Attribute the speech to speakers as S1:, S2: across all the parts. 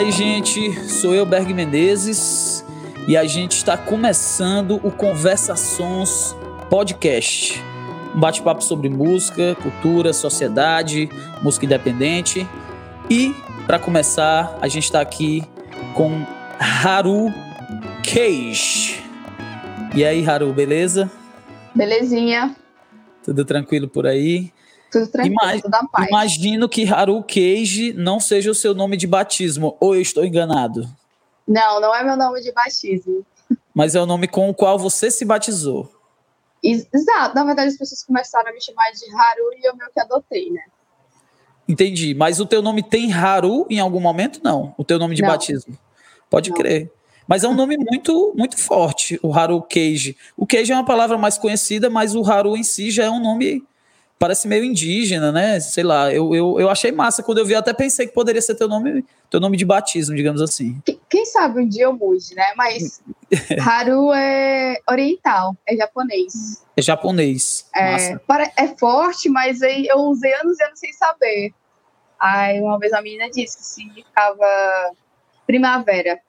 S1: aí, gente? Sou eu, Berg Menezes, e a gente está começando o Conversações Podcast. Um bate-papo sobre música, cultura, sociedade, música independente. E, para começar, a gente está aqui com Haru Cage. E aí, Haru, beleza?
S2: Belezinha.
S1: Tudo tranquilo por aí?
S2: Tudo tranquilo, tudo paz.
S1: Imagino que Haru Cage não seja o seu nome de batismo, ou eu estou enganado?
S2: Não, não é meu nome de batismo.
S1: Mas é o nome com o qual você se batizou.
S2: Exato. Na verdade, as pessoas começaram a me chamar de Haru e eu meio que adotei, né?
S1: Entendi. Mas o teu nome tem Haru em algum momento? Não. O teu nome de não. batismo. Pode não. crer. Mas é um nome muito muito forte, o Haru Cage. O Cage é uma palavra mais conhecida, mas o Haru em si já é um nome parece meio indígena, né? Sei lá, eu, eu, eu achei massa quando eu vi, até pensei que poderia ser teu nome, teu nome de batismo, digamos assim.
S2: Quem sabe um dia eu mude, né? Mas Haru é oriental, é japonês.
S1: É japonês.
S2: É, para, é forte, mas aí eu usei anos e anos sem saber. Aí uma vez a menina disse que significava primavera.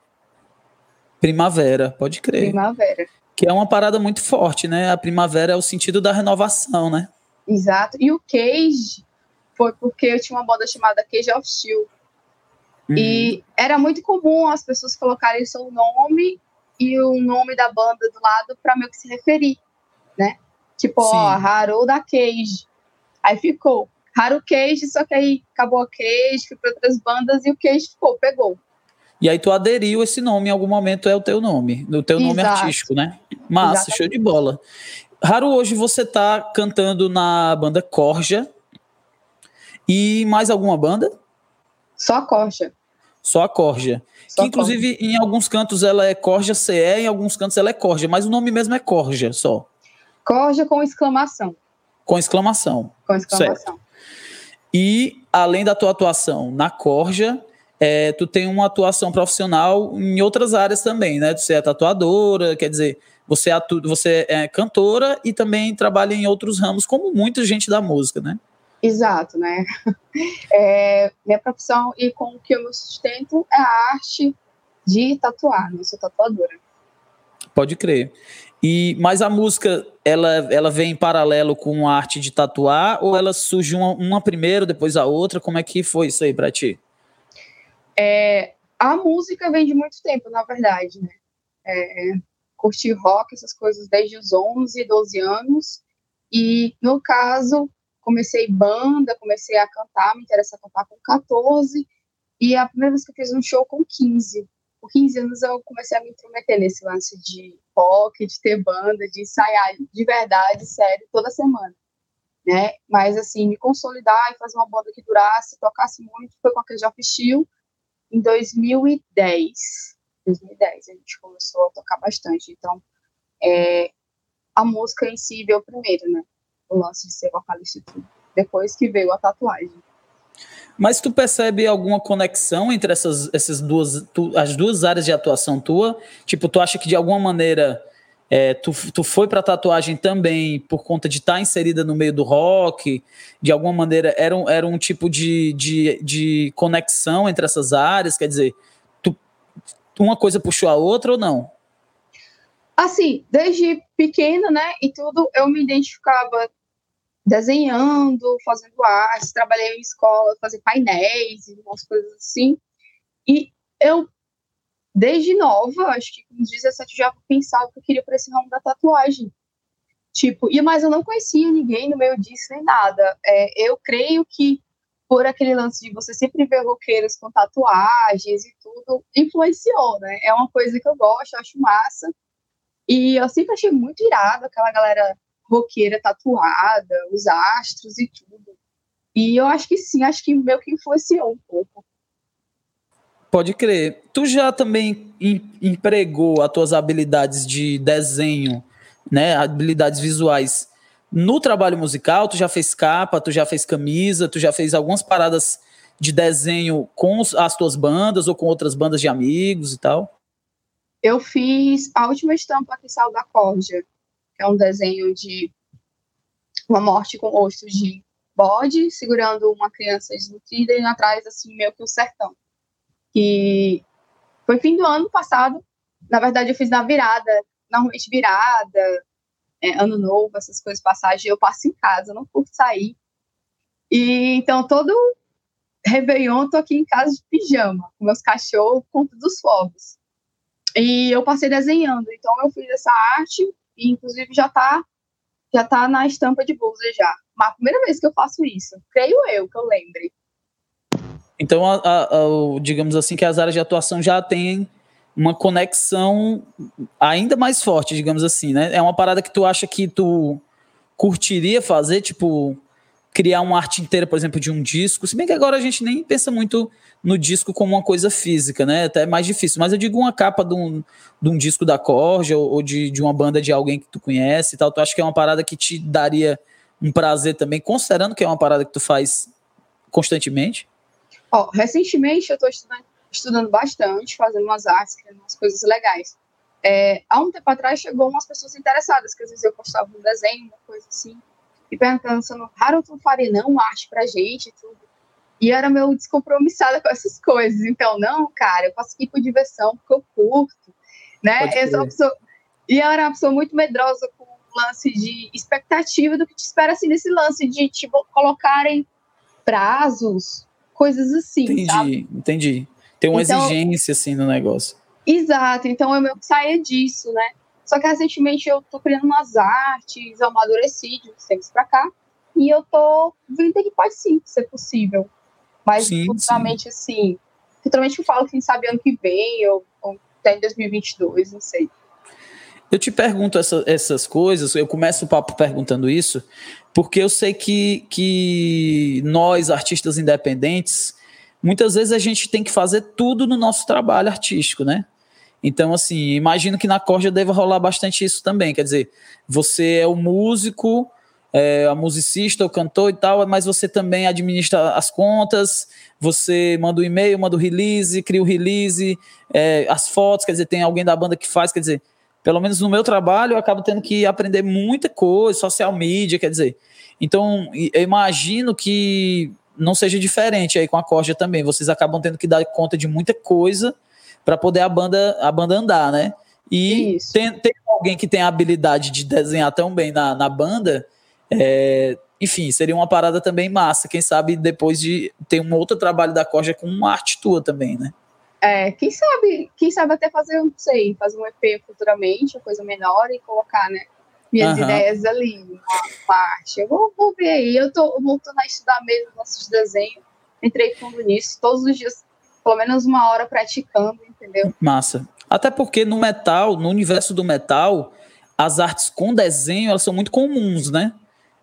S1: Primavera, pode crer.
S2: Primavera.
S1: Que é uma parada muito forte, né? A primavera é o sentido da renovação, né?
S2: Exato. E o Cage foi porque eu tinha uma banda chamada Cage of Steel. Uhum. E era muito comum as pessoas colocarem seu nome e o nome da banda do lado para meio que se referir, né? Tipo, Sim. ó, Haru da Cage. Aí ficou Haru Cage, só que aí acabou a Cage, foi para outras bandas e o Cage ficou, pegou.
S1: E aí tu aderiu esse nome em algum momento, é o teu nome, o teu Exato. nome artístico, né? Massa, Exatamente. show de bola. Haru, hoje você tá cantando na banda Corja. E mais alguma banda?
S2: Só a Corja.
S1: Só a Corja. Só que, inclusive, Corja. em alguns cantos ela é Corja CE, em alguns cantos ela é Corja, mas o nome mesmo é Corja só.
S2: Corja com exclamação.
S1: Com exclamação.
S2: Com exclamação. Certo.
S1: E, além da tua atuação na Corja, é, tu tem uma atuação profissional em outras áreas também, né? Você é tatuadora, quer dizer, você, atu, você é cantora e também trabalha em outros ramos, como muita gente da música, né?
S2: Exato, né? É, minha profissão e com o que eu me sustento é a arte de tatuar, né? Eu sou tatuadora.
S1: Pode crer. E mas a música ela, ela vem em paralelo com a arte de tatuar ou ela surge uma, uma primeiro depois a outra? Como é que foi isso aí para ti?
S2: É, a música vem de muito tempo, na verdade, né? É, curti rock, essas coisas desde os 11, 12 anos. E, no caso, comecei banda, comecei a cantar, me interessa cantar com 14. E a primeira vez que eu fiz um show com 15. Com 15 anos eu comecei a me intrometer nesse lance de rock, de ter banda, de ensaiar de verdade, sério, toda semana. Né? Mas, assim, me consolidar e fazer uma banda que durasse, tocasse muito, foi com a que eu já Steel em 2010. 2010 a gente começou a tocar bastante. Então, é, a música em si veio primeiro, né? O lance de ser vocalista tudo. Depois que veio a tatuagem.
S1: Mas tu percebe alguma conexão entre essas, essas duas, tu, as duas áreas de atuação tua? Tipo, tu acha que de alguma maneira é, tu, tu foi para tatuagem também por conta de estar tá inserida no meio do rock? De alguma maneira era um, era um tipo de, de, de conexão entre essas áreas? Quer dizer, uma coisa puxou a outra ou não?
S2: Assim, desde pequena, né, e tudo, eu me identificava desenhando, fazendo arte, trabalhei em escola, fazer painéis e umas coisas assim. E eu, desde nova, acho que com 17 já pensava que eu queria para esse ramo da tatuagem. Tipo, e mas eu não conhecia ninguém no meio disso nem nada. É, eu creio que por aquele lance de você sempre ver roqueiros com tatuagens e tudo, influenciou, né? É uma coisa que eu gosto, eu acho massa. E eu sempre achei muito irado aquela galera roqueira tatuada, os astros e tudo. E eu acho que sim, acho que meio que influenciou um pouco.
S1: Pode crer. Tu já também empregou as tuas habilidades de desenho, né, habilidades visuais no trabalho musical, tu já fez capa, tu já fez camisa, tu já fez algumas paradas de desenho com as tuas bandas ou com outras bandas de amigos e tal?
S2: Eu fiz a última estampa que saiu da Cordia, que é um desenho de uma morte com rosto de bode, segurando uma criança desnutrida e atrás, assim, meio que o sertão. que foi fim do ano passado. Na verdade, eu fiz na virada, normalmente virada, é, ano novo, essas coisas, passagem, eu passo em casa, não curto sair. E então todo Réveillon, tô aqui em casa de pijama, com meus cachorros, conto dos fogos. E eu passei desenhando, então eu fiz essa arte, e inclusive já tá, já tá na estampa de blusa já. Mas a primeira vez que eu faço isso, creio eu, que eu lembre.
S1: Então, a, a, a, digamos assim, que as áreas de atuação já têm uma conexão ainda mais forte, digamos assim, né? É uma parada que tu acha que tu curtiria fazer, tipo, criar uma arte inteira, por exemplo, de um disco. Se bem que agora a gente nem pensa muito no disco como uma coisa física, né? Até é mais difícil. Mas eu digo uma capa de um, de um disco da Corja ou, de, de uma banda de alguém que tu conhece e tal. Tu acha que é uma parada que te daria um prazer também, considerando que é uma parada que tu faz constantemente?
S2: Ó, oh, recentemente eu estou estudando, estudando bastante, fazendo umas artes, criando umas coisas legais. É, há um tempo atrás chegou umas pessoas interessadas, que às vezes eu postava um desenho, uma coisa assim e perguntando, Harold não faria não arte pra gente e tudo. E eu era meio descompromissada com essas coisas. Então, não, cara, eu faço aqui por diversão, porque eu curto, né? Eu pessoa... E eu era uma pessoa muito medrosa com o lance de expectativa do que te espera, assim, nesse lance de, tipo, colocarem prazos, coisas assim,
S1: Entendi,
S2: sabe?
S1: entendi. Tem uma então, exigência, assim, no negócio.
S2: Exato, então eu meio que saía disso, né? Só que recentemente eu tô criando umas artes, eu amadureci de uns tempos pra cá, e eu tô vendo que pode sim ser possível. Mas sim, futuramente, sim. assim, futuramente eu falo, quem sabe ano que vem, ou, ou até em 2022, não sei.
S1: Eu te pergunto essa, essas coisas, eu começo o papo perguntando isso, porque eu sei que, que nós, artistas independentes, muitas vezes a gente tem que fazer tudo no nosso trabalho artístico, né? Então, assim, imagino que na corda deva rolar bastante isso também. Quer dizer, você é o músico, é, a musicista, o cantor e tal, mas você também administra as contas, você manda o um e-mail, manda o release, cria o release, é, as fotos, quer dizer, tem alguém da banda que faz, quer dizer, pelo menos no meu trabalho eu acabo tendo que aprender muita coisa, social media, quer dizer. Então, eu imagino que não seja diferente aí com a corda também. Vocês acabam tendo que dar conta de muita coisa para poder a banda, a banda andar, né? E tem, tem, alguém que tem a habilidade de desenhar tão bem na, na banda, é, enfim, seria uma parada também massa. Quem sabe depois de ter um outro trabalho da Corja com uma arte tua também, né?
S2: É, quem sabe, quem sabe até fazer, não sei, fazer um EP futuramente, uma coisa menor e colocar, né? Minhas uhum. ideias ali, uma, uma arte. Eu vou, vou, ver aí. Eu tô voltando a estudar mesmo nossos desenhos. Entrei fundo nisso. Todos os dias pelo menos uma hora praticando, entendeu?
S1: Massa. Até porque no metal, no universo do metal, as artes com desenho elas são muito comuns, né?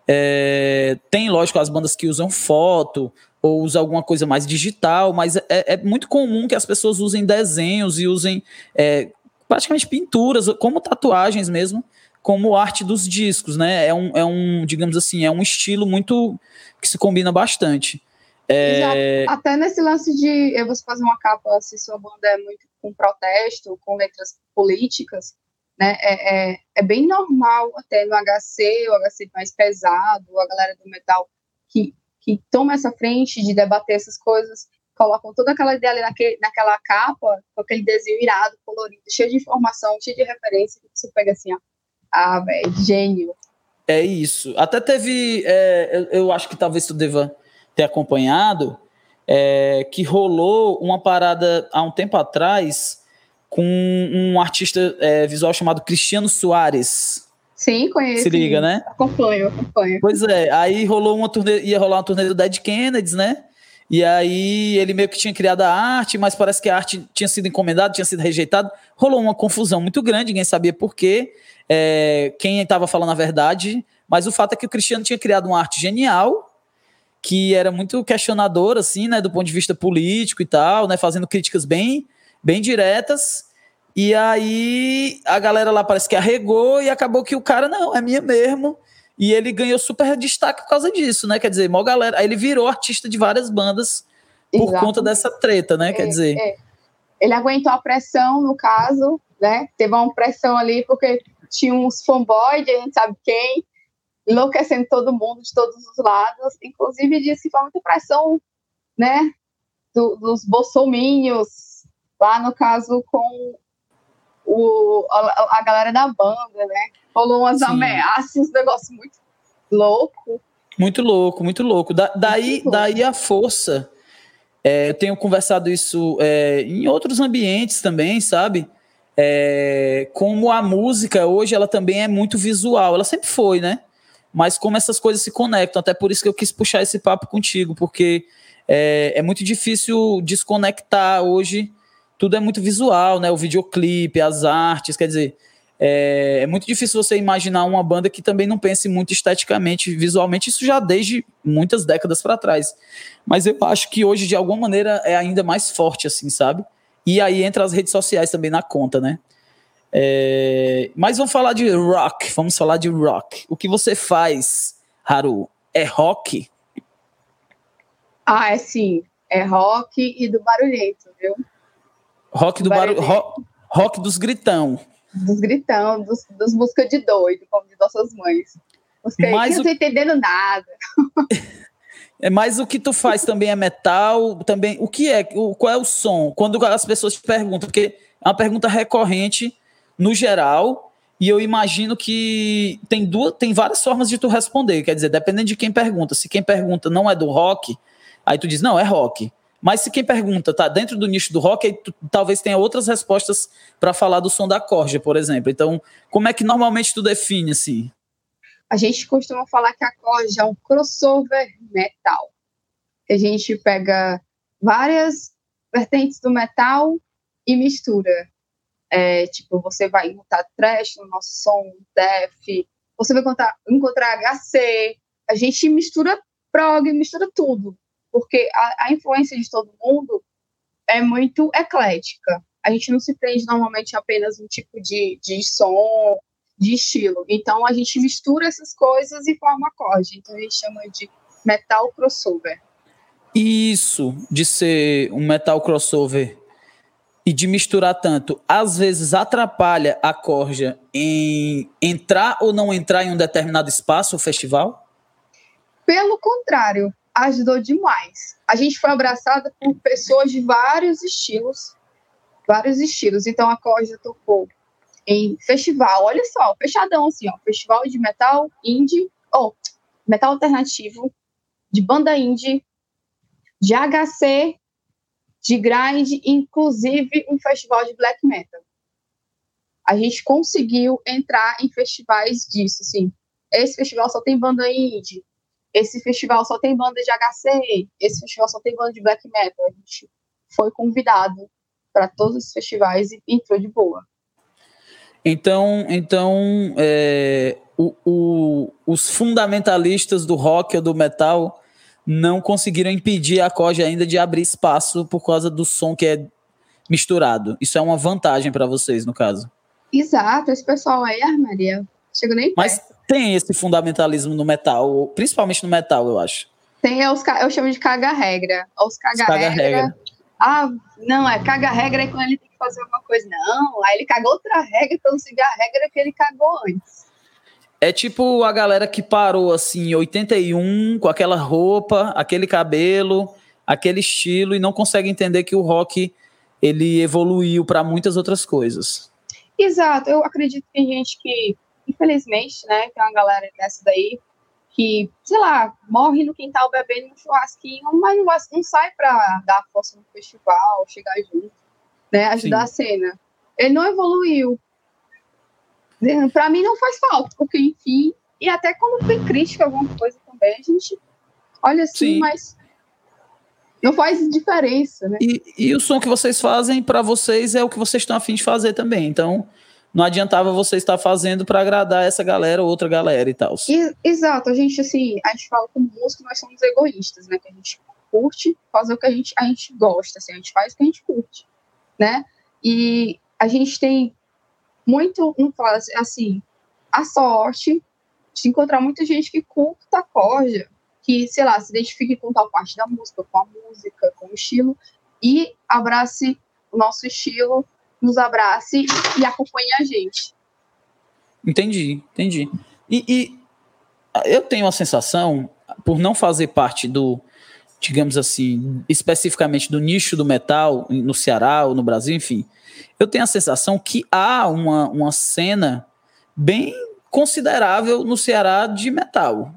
S1: É, tem, lógico, as bandas que usam foto ou usam alguma coisa mais digital, mas é, é muito comum que as pessoas usem desenhos e usem é, praticamente pinturas, como tatuagens mesmo, como arte dos discos, né? É um, é um, digamos assim, é um estilo muito que se combina bastante.
S2: É... Até nesse lance de você fazer uma capa, se sua banda é muito com protesto, com letras políticas, né? É, é, é, bem normal até no HC, o HC mais pesado, a galera do metal que, que toma essa frente de debater essas coisas, colocam toda aquela ideia ali naquele, naquela capa, com aquele desenho irado, colorido, cheio de informação, cheio de referência, que você pega assim, ó, ah, velho, gênio.
S1: É isso. Até teve, é, eu, eu acho que talvez tu deva ter acompanhado, é, que rolou uma parada há um tempo atrás com um artista é, visual chamado Cristiano Soares.
S2: Sim, conheço.
S1: Se liga, né?
S2: Acompanho, acompanho.
S1: Pois é, aí rolou uma turnê, ia rolar uma turnê do Dead Kennedys, né? E aí ele meio que tinha criado a arte, mas parece que a arte tinha sido encomendada, tinha sido rejeitada. Rolou uma confusão muito grande, ninguém sabia por quê, é, quem estava falando a verdade. Mas o fato é que o Cristiano tinha criado uma arte genial, que era muito questionador, assim, né, do ponto de vista político e tal, né, fazendo críticas bem, bem diretas. E aí a galera lá parece que arregou e acabou que o cara, não, é minha mesmo. E ele ganhou super destaque por causa disso, né? Quer dizer, mó galera. Aí ele virou artista de várias bandas por Exato. conta dessa treta, né? É, Quer dizer. É.
S2: Ele aguentou a pressão, no caso, né? Teve uma pressão ali, porque tinha uns fanboys, a gente sabe quem, enlouquecendo todo mundo de todos os lados. Inclusive, disse que foi muita pressão, né, do, dos bolsominions lá no caso com o, a, a galera da banda, né? Rolou umas Sim. ameaças, um negócio muito louco.
S1: Muito louco, muito louco. Da, daí, muito louco. daí a força. É, eu tenho conversado isso é, em outros ambientes também, sabe? É, como a música hoje ela também é muito visual, ela sempre foi, né? Mas como essas coisas se conectam, até por isso que eu quis puxar esse papo contigo, porque é, é muito difícil desconectar hoje tudo é muito visual, né? O videoclipe, as artes, quer dizer, é, é, muito difícil você imaginar uma banda que também não pense muito esteticamente, visualmente, isso já desde muitas décadas para trás. Mas eu acho que hoje, de alguma maneira, é ainda mais forte, assim, sabe? E aí entra as redes sociais também na conta, né? É, mas vamos falar de rock, vamos falar de rock. O que você faz, Haru? É rock?
S2: Ah, é sim. É rock e do barulhento, viu?
S1: Rock do barulho. Rock, rock dos gritão.
S2: Dos gritão, dos, dos músicas de doido, como de nossas mães. Música Mas não o... tô entendendo nada.
S1: É, mas o que tu faz também é metal, também. O que é? O, qual é o som? Quando as pessoas te perguntam, porque é uma pergunta recorrente no geral, e eu imagino que tem duas, tem várias formas de tu responder. Quer dizer, dependendo de quem pergunta. Se quem pergunta não é do rock, aí tu diz, não, é rock. Mas se quem pergunta tá dentro do nicho do rock, aí tu, talvez tenha outras respostas para falar do som da corja, por exemplo. Então, como é que normalmente tu define assim?
S2: A gente costuma falar que a corja é um crossover metal. A gente pega várias vertentes do metal e mistura. É, tipo, você vai encontrar trash no nosso som, def, você vai encontrar, encontrar HC, a gente mistura prog, mistura tudo porque a, a influência de todo mundo é muito eclética. A gente não se prende normalmente apenas um tipo de, de som, de estilo. Então a gente mistura essas coisas e forma acorde. Então a gente chama de metal crossover.
S1: Isso de ser um metal crossover e de misturar tanto, às vezes atrapalha a corja em entrar ou não entrar em um determinado espaço ou festival?
S2: Pelo contrário, ajudou demais. A gente foi abraçada por pessoas de vários estilos, vários estilos. Então a Corja tocou em festival, olha só, fechadão assim, ó, festival de metal indie, ou oh, metal alternativo, de banda indie, de HC, de grind, inclusive um festival de black metal. A gente conseguiu entrar em festivais disso, assim. Esse festival só tem banda indie, esse festival só tem banda de HC, esse festival só tem banda de black metal. A gente foi convidado para todos os festivais e entrou de boa.
S1: Então, então é, o, o, os fundamentalistas do rock ou do metal não conseguiram impedir a Koja ainda de abrir espaço por causa do som que é misturado. Isso é uma vantagem para vocês, no caso.
S2: Exato, esse pessoal aí, ah, Maria, chega nem
S1: Mas perto tem esse fundamentalismo no metal, principalmente no metal, eu acho.
S2: Tem, é os, eu chamo de caga-regra. Os caga-regra. ah, não, é caga-regra é quando ele fazer alguma coisa. Não, aí ele cagou outra regra, então seguir a regra que ele cagou antes.
S1: É tipo a galera que parou assim em 81 com aquela roupa, aquele cabelo, aquele estilo e não consegue entender que o rock ele evoluiu para muitas outras coisas.
S2: Exato, eu acredito que tem gente que infelizmente, né, tem uma galera dessa daí que, sei lá, morre no quintal bebendo no churrasquinho, mas não, não sai para dar força no festival, chegar junto, né, ajudar Sim. a cena. Ele não evoluiu. Para mim não faz falta, porque, enfim, e até quando tem crítica alguma coisa também, a gente olha assim, Sim. mas não faz diferença, né?
S1: E, e o som que vocês fazem, para vocês, é o que vocês estão afim de fazer também. Então, não adiantava você estar fazendo para agradar essa galera ou outra galera e tal.
S2: Exato, a gente assim, a gente fala como músico, nós somos egoístas, né? Que a gente curte fazer o que a gente, a gente gosta, assim, a gente faz o que a gente curte, né? E a gente tem muito, não fala assim, a sorte de encontrar muita gente que curta a corda, que, sei lá, se identifique com tal parte da música, com a música, com o estilo, e abrace o nosso estilo nos abrace e acompanhe a gente.
S1: Entendi, entendi. E, e eu tenho a sensação, por não fazer parte do, digamos assim, especificamente do nicho do metal no Ceará ou no Brasil, enfim, eu tenho a sensação que há uma, uma cena bem considerável no Ceará de metal.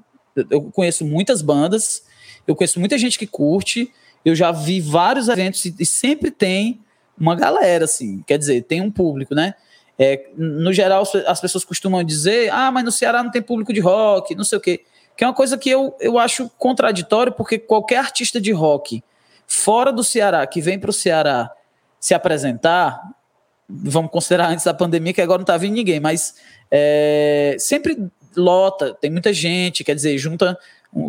S1: Eu conheço muitas bandas, eu conheço muita gente que curte, eu já vi vários eventos e, sempre tem uma galera, assim, quer dizer, tem um público, né? É, no geral, as pessoas costumam dizer, ah, mas no Ceará não tem público de rock, não sei o quê. Que é uma coisa que eu, eu acho contraditório, porque qualquer artista de rock fora do Ceará que vem para o Ceará se apresentar, vamos considerar antes da pandemia, que agora não está vindo ninguém, mas é, sempre lota, tem muita gente, quer dizer, junta,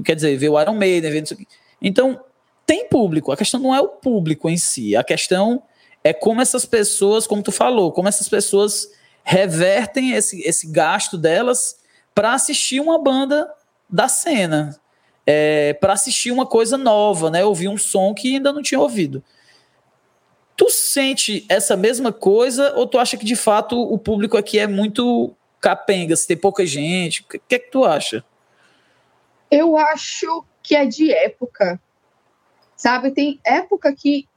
S1: quer dizer, vê o Iron Maiden, vê isso aqui. Então, tem público, a questão não é o público em si, a questão é como essas pessoas, como tu falou, como essas pessoas revertem esse, esse gasto delas para assistir uma banda da cena, é, para assistir uma coisa nova, né? Ouvir um som que ainda não tinha ouvido. Tu sente essa mesma coisa ou tu acha que de fato o público aqui é muito capenga, se tem pouca gente? O que é que tu acha?
S2: Eu acho que é de época. Sabe, tem época que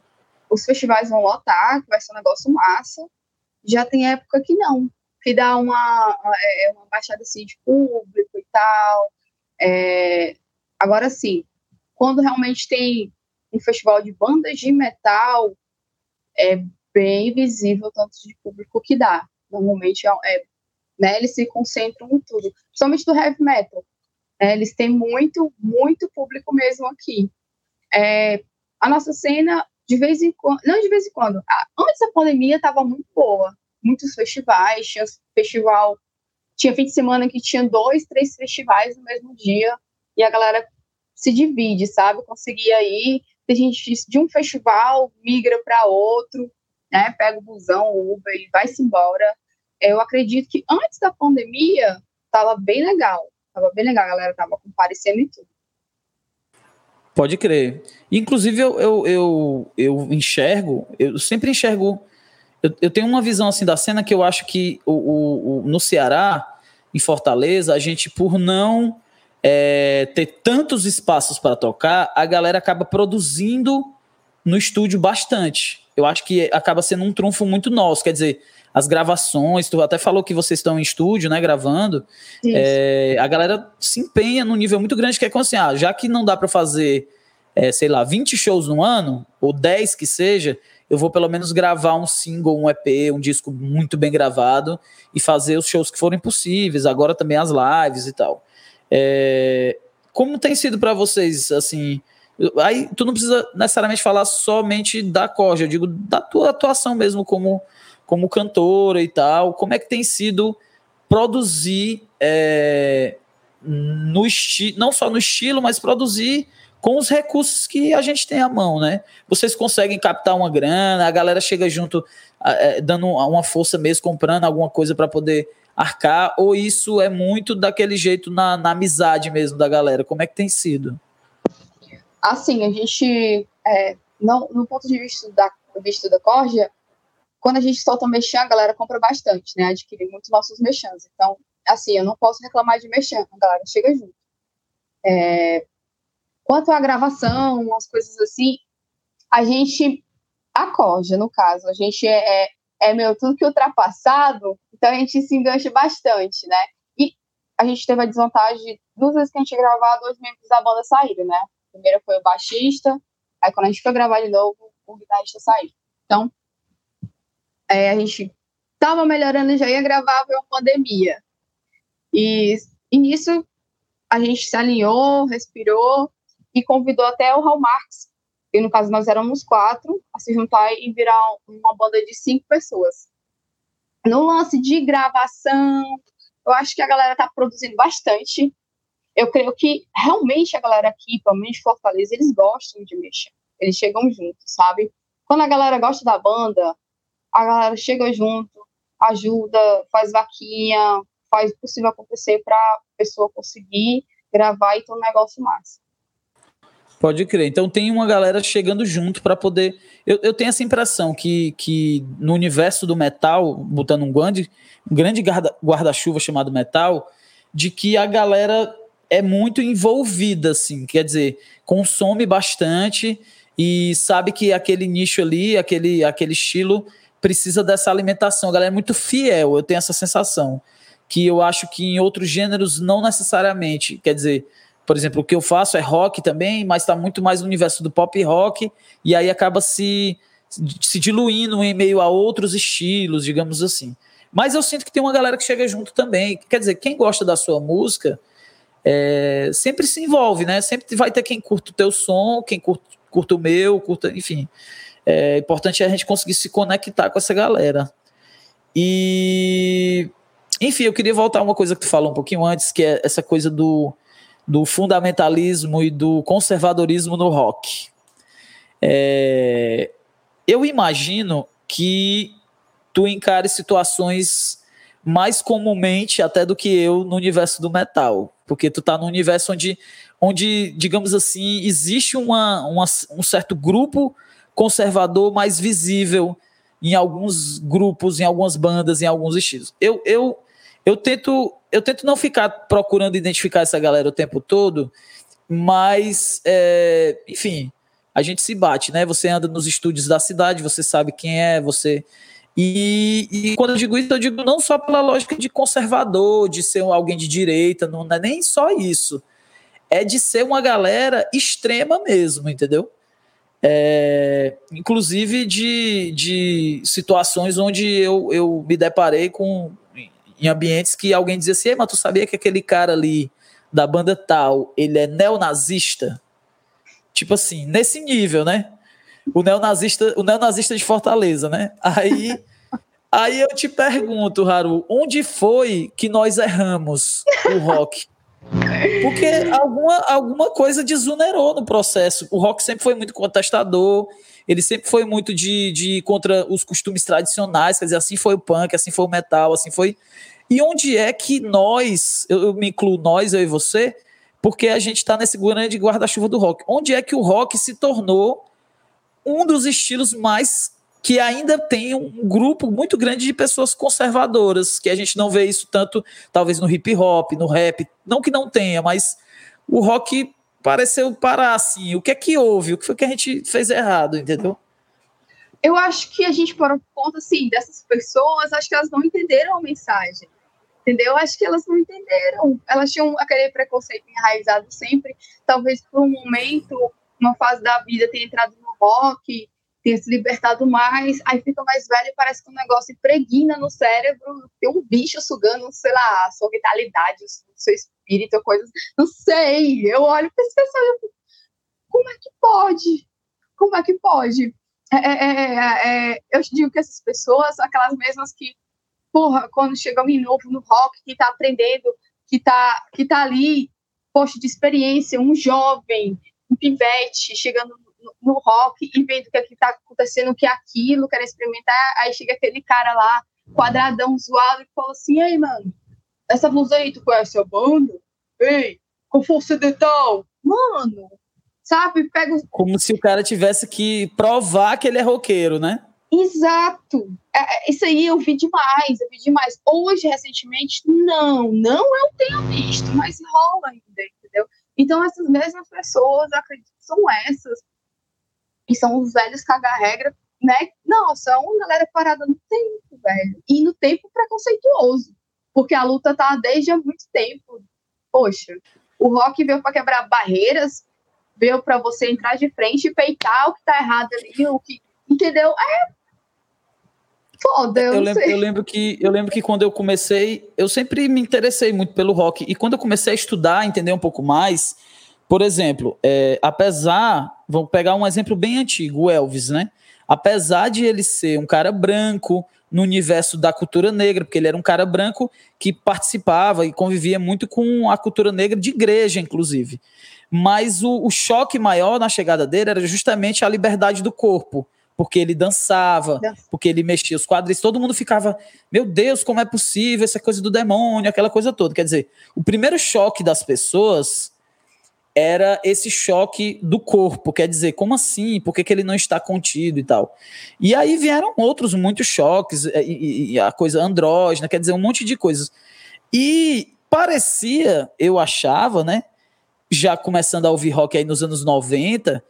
S2: os festivais vão lotar, que vai ser um negócio massa. Já tem época que não, que dá uma, é, uma baixada assim de público e tal. É, agora sim, quando realmente tem um festival de bandas de metal, é bem visível o tanto de público que dá. Normalmente é, é né, eles se concentram em tudo, principalmente do heavy metal. É, eles têm muito, muito público mesmo aqui. É, a nossa cena de vez em quando, não de vez em quando, antes da pandemia estava muito boa, muitos festivais, tinha festival, tinha fim de semana que tinha dois, três festivais no mesmo dia, e a galera se divide, sabe? Conseguia ir, tem gente de um festival migra para outro, né? Pega o busão, o Uber e vai-se embora. Eu acredito que antes da pandemia estava bem legal, estava bem legal, a galera estava comparecendo e tudo.
S1: Pode crer. Inclusive, eu, eu, eu, eu enxergo, eu sempre enxergo. Eu, eu, tenho uma visão assim da cena que eu acho que o, o, o no Ceará, em Fortaleza, a gente, por não é, ter tantos espaços para tocar, a galera acaba produzindo no estúdio bastante. Eu acho que acaba sendo um trunfo muito nosso. Quer dizer, as gravações, tu até falou que vocês estão em estúdio, né, gravando. É, a galera se empenha num nível muito grande que é como assim, ah, já que não dá para fazer, é, sei lá, 20 shows no ano, ou 10 que seja, eu vou pelo menos gravar um single, um EP, um disco muito bem gravado e fazer os shows que forem possíveis, agora também as lives e tal. É, como tem sido para vocês, assim, aí tu não precisa necessariamente falar somente da Corja, eu digo da tua atuação mesmo como como cantora e tal, como é que tem sido produzir é, no não só no estilo, mas produzir com os recursos que a gente tem à mão, né? Vocês conseguem captar uma grana, a galera chega junto, é, dando uma força mesmo, comprando alguma coisa para poder arcar, ou isso é muito daquele jeito na, na, amizade mesmo da galera? Como é que tem sido?
S2: Assim, a gente, é, não, no ponto de vista da, vista da Corja, quando a gente solta um mexã, a galera compra bastante, né? Adquire muito nossos mexãs. Então, assim, eu não posso reclamar de mexã, a galera chega junto. É... Quanto à gravação, as coisas assim, a gente acorde, no caso, a gente é, é, é meu tudo que ultrapassado, então a gente se engancha bastante, né? E a gente teve a desvantagem, duas vezes que a gente gravar, dois membros da banda saíram, né? Primeiro foi o baixista, aí quando a gente foi gravar de novo, o guitarrista saiu. Então, é, a gente estava melhorando, já ia gravar, veio a pandemia. E, e nisso a gente se alinhou, respirou e convidou até o Raul Marx, que no caso nós éramos quatro, a se juntar e virar uma banda de cinco pessoas. No lance de gravação, eu acho que a galera está produzindo bastante. Eu creio que realmente a galera aqui, pelo menos Fortaleza, eles gostam de mexer. Eles chegam juntos, sabe? Quando a galera gosta da banda, a galera chega junto, ajuda, faz vaquinha, faz o possível acontecer para a pessoa conseguir gravar e ter um negócio massa.
S1: Pode crer. Então tem uma galera chegando junto para poder. Eu, eu tenho essa impressão que, que no universo do metal, botando um grande, um grande guarda-chuva chamado metal, de que a galera é muito envolvida, assim, quer dizer, consome bastante e sabe que aquele nicho ali, aquele, aquele estilo precisa dessa alimentação. A galera é muito fiel, eu tenho essa sensação. Que eu acho que em outros gêneros não necessariamente. Quer dizer, por exemplo, o que eu faço é rock também, mas está muito mais no universo do pop rock, e aí acaba se, se diluindo em meio a outros estilos, digamos assim. Mas eu sinto que tem uma galera que chega junto também. Quer dizer, quem gosta da sua música é, sempre se envolve, né? Sempre vai ter quem curta o teu som, quem curta, curta o meu, curta, enfim. É importante a gente conseguir se conectar com essa galera. E, enfim, eu queria voltar a uma coisa que tu falou um pouquinho antes, que é essa coisa do, do fundamentalismo e do conservadorismo no rock. É, eu imagino que tu encare situações mais comumente até do que eu no universo do metal, porque tu tá no universo onde, onde digamos assim, existe uma, uma um certo grupo conservador mais visível em alguns grupos, em algumas bandas, em alguns estilos. Eu, eu, eu tento eu tento não ficar procurando identificar essa galera o tempo todo, mas é, enfim, a gente se bate, né? Você anda nos estúdios da cidade, você sabe quem é, você e, e, quando eu digo isso, eu digo não só pela lógica de conservador, de ser alguém de direita, não é nem só isso. É de ser uma galera extrema mesmo, entendeu? É, inclusive de, de situações onde eu, eu me deparei com em ambientes que alguém dizia assim, mas tu sabia que aquele cara ali da banda tal, ele é neonazista? Tipo assim, nesse nível, né? O neonazista, o neonazista de Fortaleza, né? Aí, aí eu te pergunto, Haru, onde foi que nós erramos o rock? Porque alguma, alguma coisa desunerou no processo. O rock sempre foi muito contestador, ele sempre foi muito de, de contra os costumes tradicionais, quer dizer, assim foi o punk, assim foi o metal, assim foi. E onde é que nós, eu, eu me incluo nós, eu e você, porque a gente está nesse grande guarda-chuva do rock. Onde é que o rock se tornou um dos estilos mais que ainda tem um grupo muito grande de pessoas conservadoras, que a gente não vê isso tanto, talvez no hip hop, no rap, não que não tenha, mas o rock pareceu parar assim. O que é que houve? O que foi que a gente fez errado, entendeu?
S2: Eu acho que a gente por conta assim dessas pessoas, acho que elas não entenderam a mensagem. Entendeu? Acho que elas não entenderam. Elas tinham aquele preconceito enraizado sempre, talvez por um momento, uma fase da vida tenha entrado no rock, tenha se libertado mais, aí fica mais velho e parece que um negócio impregna no cérebro, tem um bicho sugando, sei lá, a sua vitalidade, o seu espírito, coisas, não sei. Eu olho para esse pessoal e eu como é que pode? Como é que pode? É, é, é, é, eu digo que essas pessoas aquelas mesmas que, porra, quando chega alguém novo no rock, que tá aprendendo, que tá, que tá ali, poxa, de experiência, um jovem, um pivete, chegando no rock e vendo o que é está acontecendo, o que é aquilo, quer experimentar. Aí chega aquele cara lá, quadradão, zoado, e fala assim: Ei, mano, essa blusa aí, tu conhece a banda? Ei, com força de tal? Mano, sabe? Pega
S1: Como se o cara tivesse que provar que ele é roqueiro, né?
S2: Exato. É, é, isso aí eu vi demais, eu vi demais. Hoje, recentemente, não, não eu tenho visto, mas rola ainda, entendeu? Então, essas mesmas pessoas, acredito são essas e são os velhos caga-regra, né? Nossa, é uma galera parada no tempo, velho. E no tempo preconceituoso. Porque a luta tá desde há muito tempo. Poxa, o rock veio para quebrar barreiras, veio para você entrar de frente e peitar o que tá errado ali, o que. Entendeu? É. Foda, eu,
S1: eu lembro, eu lembro que eu lembro que quando eu comecei, eu sempre me interessei muito pelo rock. E quando eu comecei a estudar, entender um pouco mais, por exemplo, é, apesar, vamos pegar um exemplo bem antigo, o Elvis, né? Apesar de ele ser um cara branco no universo da cultura negra, porque ele era um cara branco que participava e convivia muito com a cultura negra de igreja, inclusive. Mas o, o choque maior na chegada dele era justamente a liberdade do corpo porque ele dançava, porque ele mexia os quadris, todo mundo ficava, meu Deus, como é possível essa coisa do demônio, aquela coisa toda. Quer dizer, o primeiro choque das pessoas era esse choque do corpo, quer dizer, como assim? Por que, que ele não está contido e tal? E aí vieram outros muitos choques, e, e, e a coisa andrógena, quer dizer, um monte de coisas. E parecia, eu achava, né? Já começando a ouvir rock aí nos anos 90,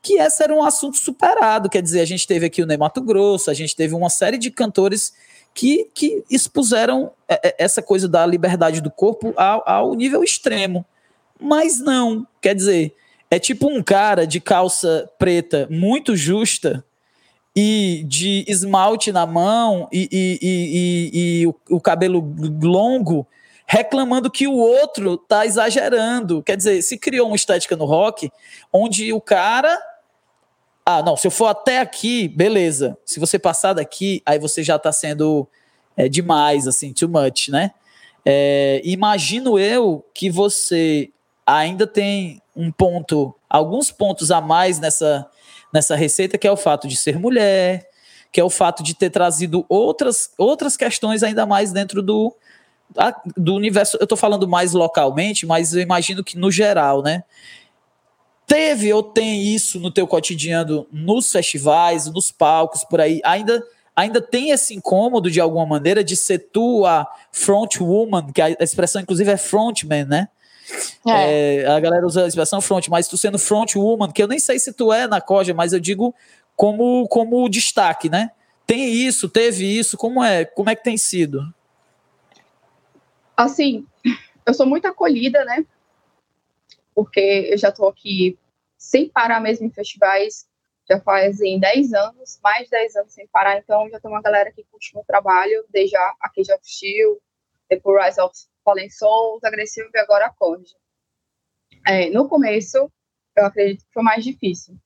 S1: que esse era um assunto superado. Quer dizer, a gente teve aqui o Ney Mato Grosso, a gente teve uma série de cantores que, que expuseram é, é, essa coisa da liberdade do corpo ao, ao nível extremo. Mas não, quer dizer, é tipo um cara de calça preta muito justa e de esmalte na mão e, e, e, e o, o, cabelo longo reclamando que o outro tá exagerando. Quer dizer, se criou uma estética no rock onde o cara. Ah, não, se eu for até aqui, beleza. Se você passar daqui, aí você já tá sendo é, demais, assim, too much, né? É, imagino eu que você ainda tem um ponto, alguns pontos a mais nessa, nessa receita, que é o fato de ser mulher, que é o fato de ter trazido outras, outras questões ainda mais dentro do, do universo. Eu estou falando mais localmente, mas eu imagino que no geral, né? Teve ou tem isso no teu cotidiano, nos festivais, nos palcos, por aí? Ainda ainda tem esse incômodo de alguma maneira de ser tu a front woman, que a expressão inclusive é frontman, né? É. É, a galera usa a expressão front, mas tu sendo front woman, que eu nem sei se tu é na Coja, mas eu digo como, como destaque, né? Tem isso, teve isso, como é? Como é que tem sido?
S2: Assim, eu sou muito acolhida, né? Porque eu já tô aqui sem parar mesmo em festivais, já fazem 10 anos, mais de 10 anos sem parar, então já tem uma galera que curte meu trabalho, desde a Cage of Steel, depois Rise of Fallen Souls, Agressivo e agora a Conde. É, no começo, eu acredito que foi mais difícil.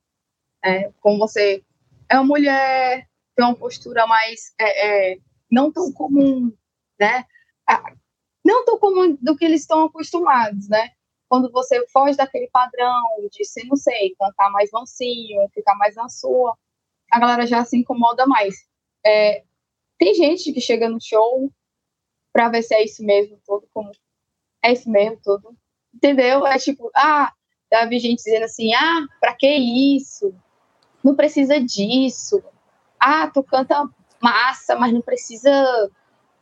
S2: É, como você é uma mulher, tem uma postura mais é, é, não tão comum, né? Não tão comum do que eles estão acostumados, né? Quando você foge daquele padrão de, se não sei, cantar mais mansinho, ficar mais na sua, a galera já se incomoda mais. É, tem gente que chega no show para ver se é isso mesmo tudo, como é isso mesmo tudo. Entendeu? É tipo, ah, vi gente dizendo assim, ah, pra que isso? Não precisa disso. Ah, tu canta massa, mas não precisa,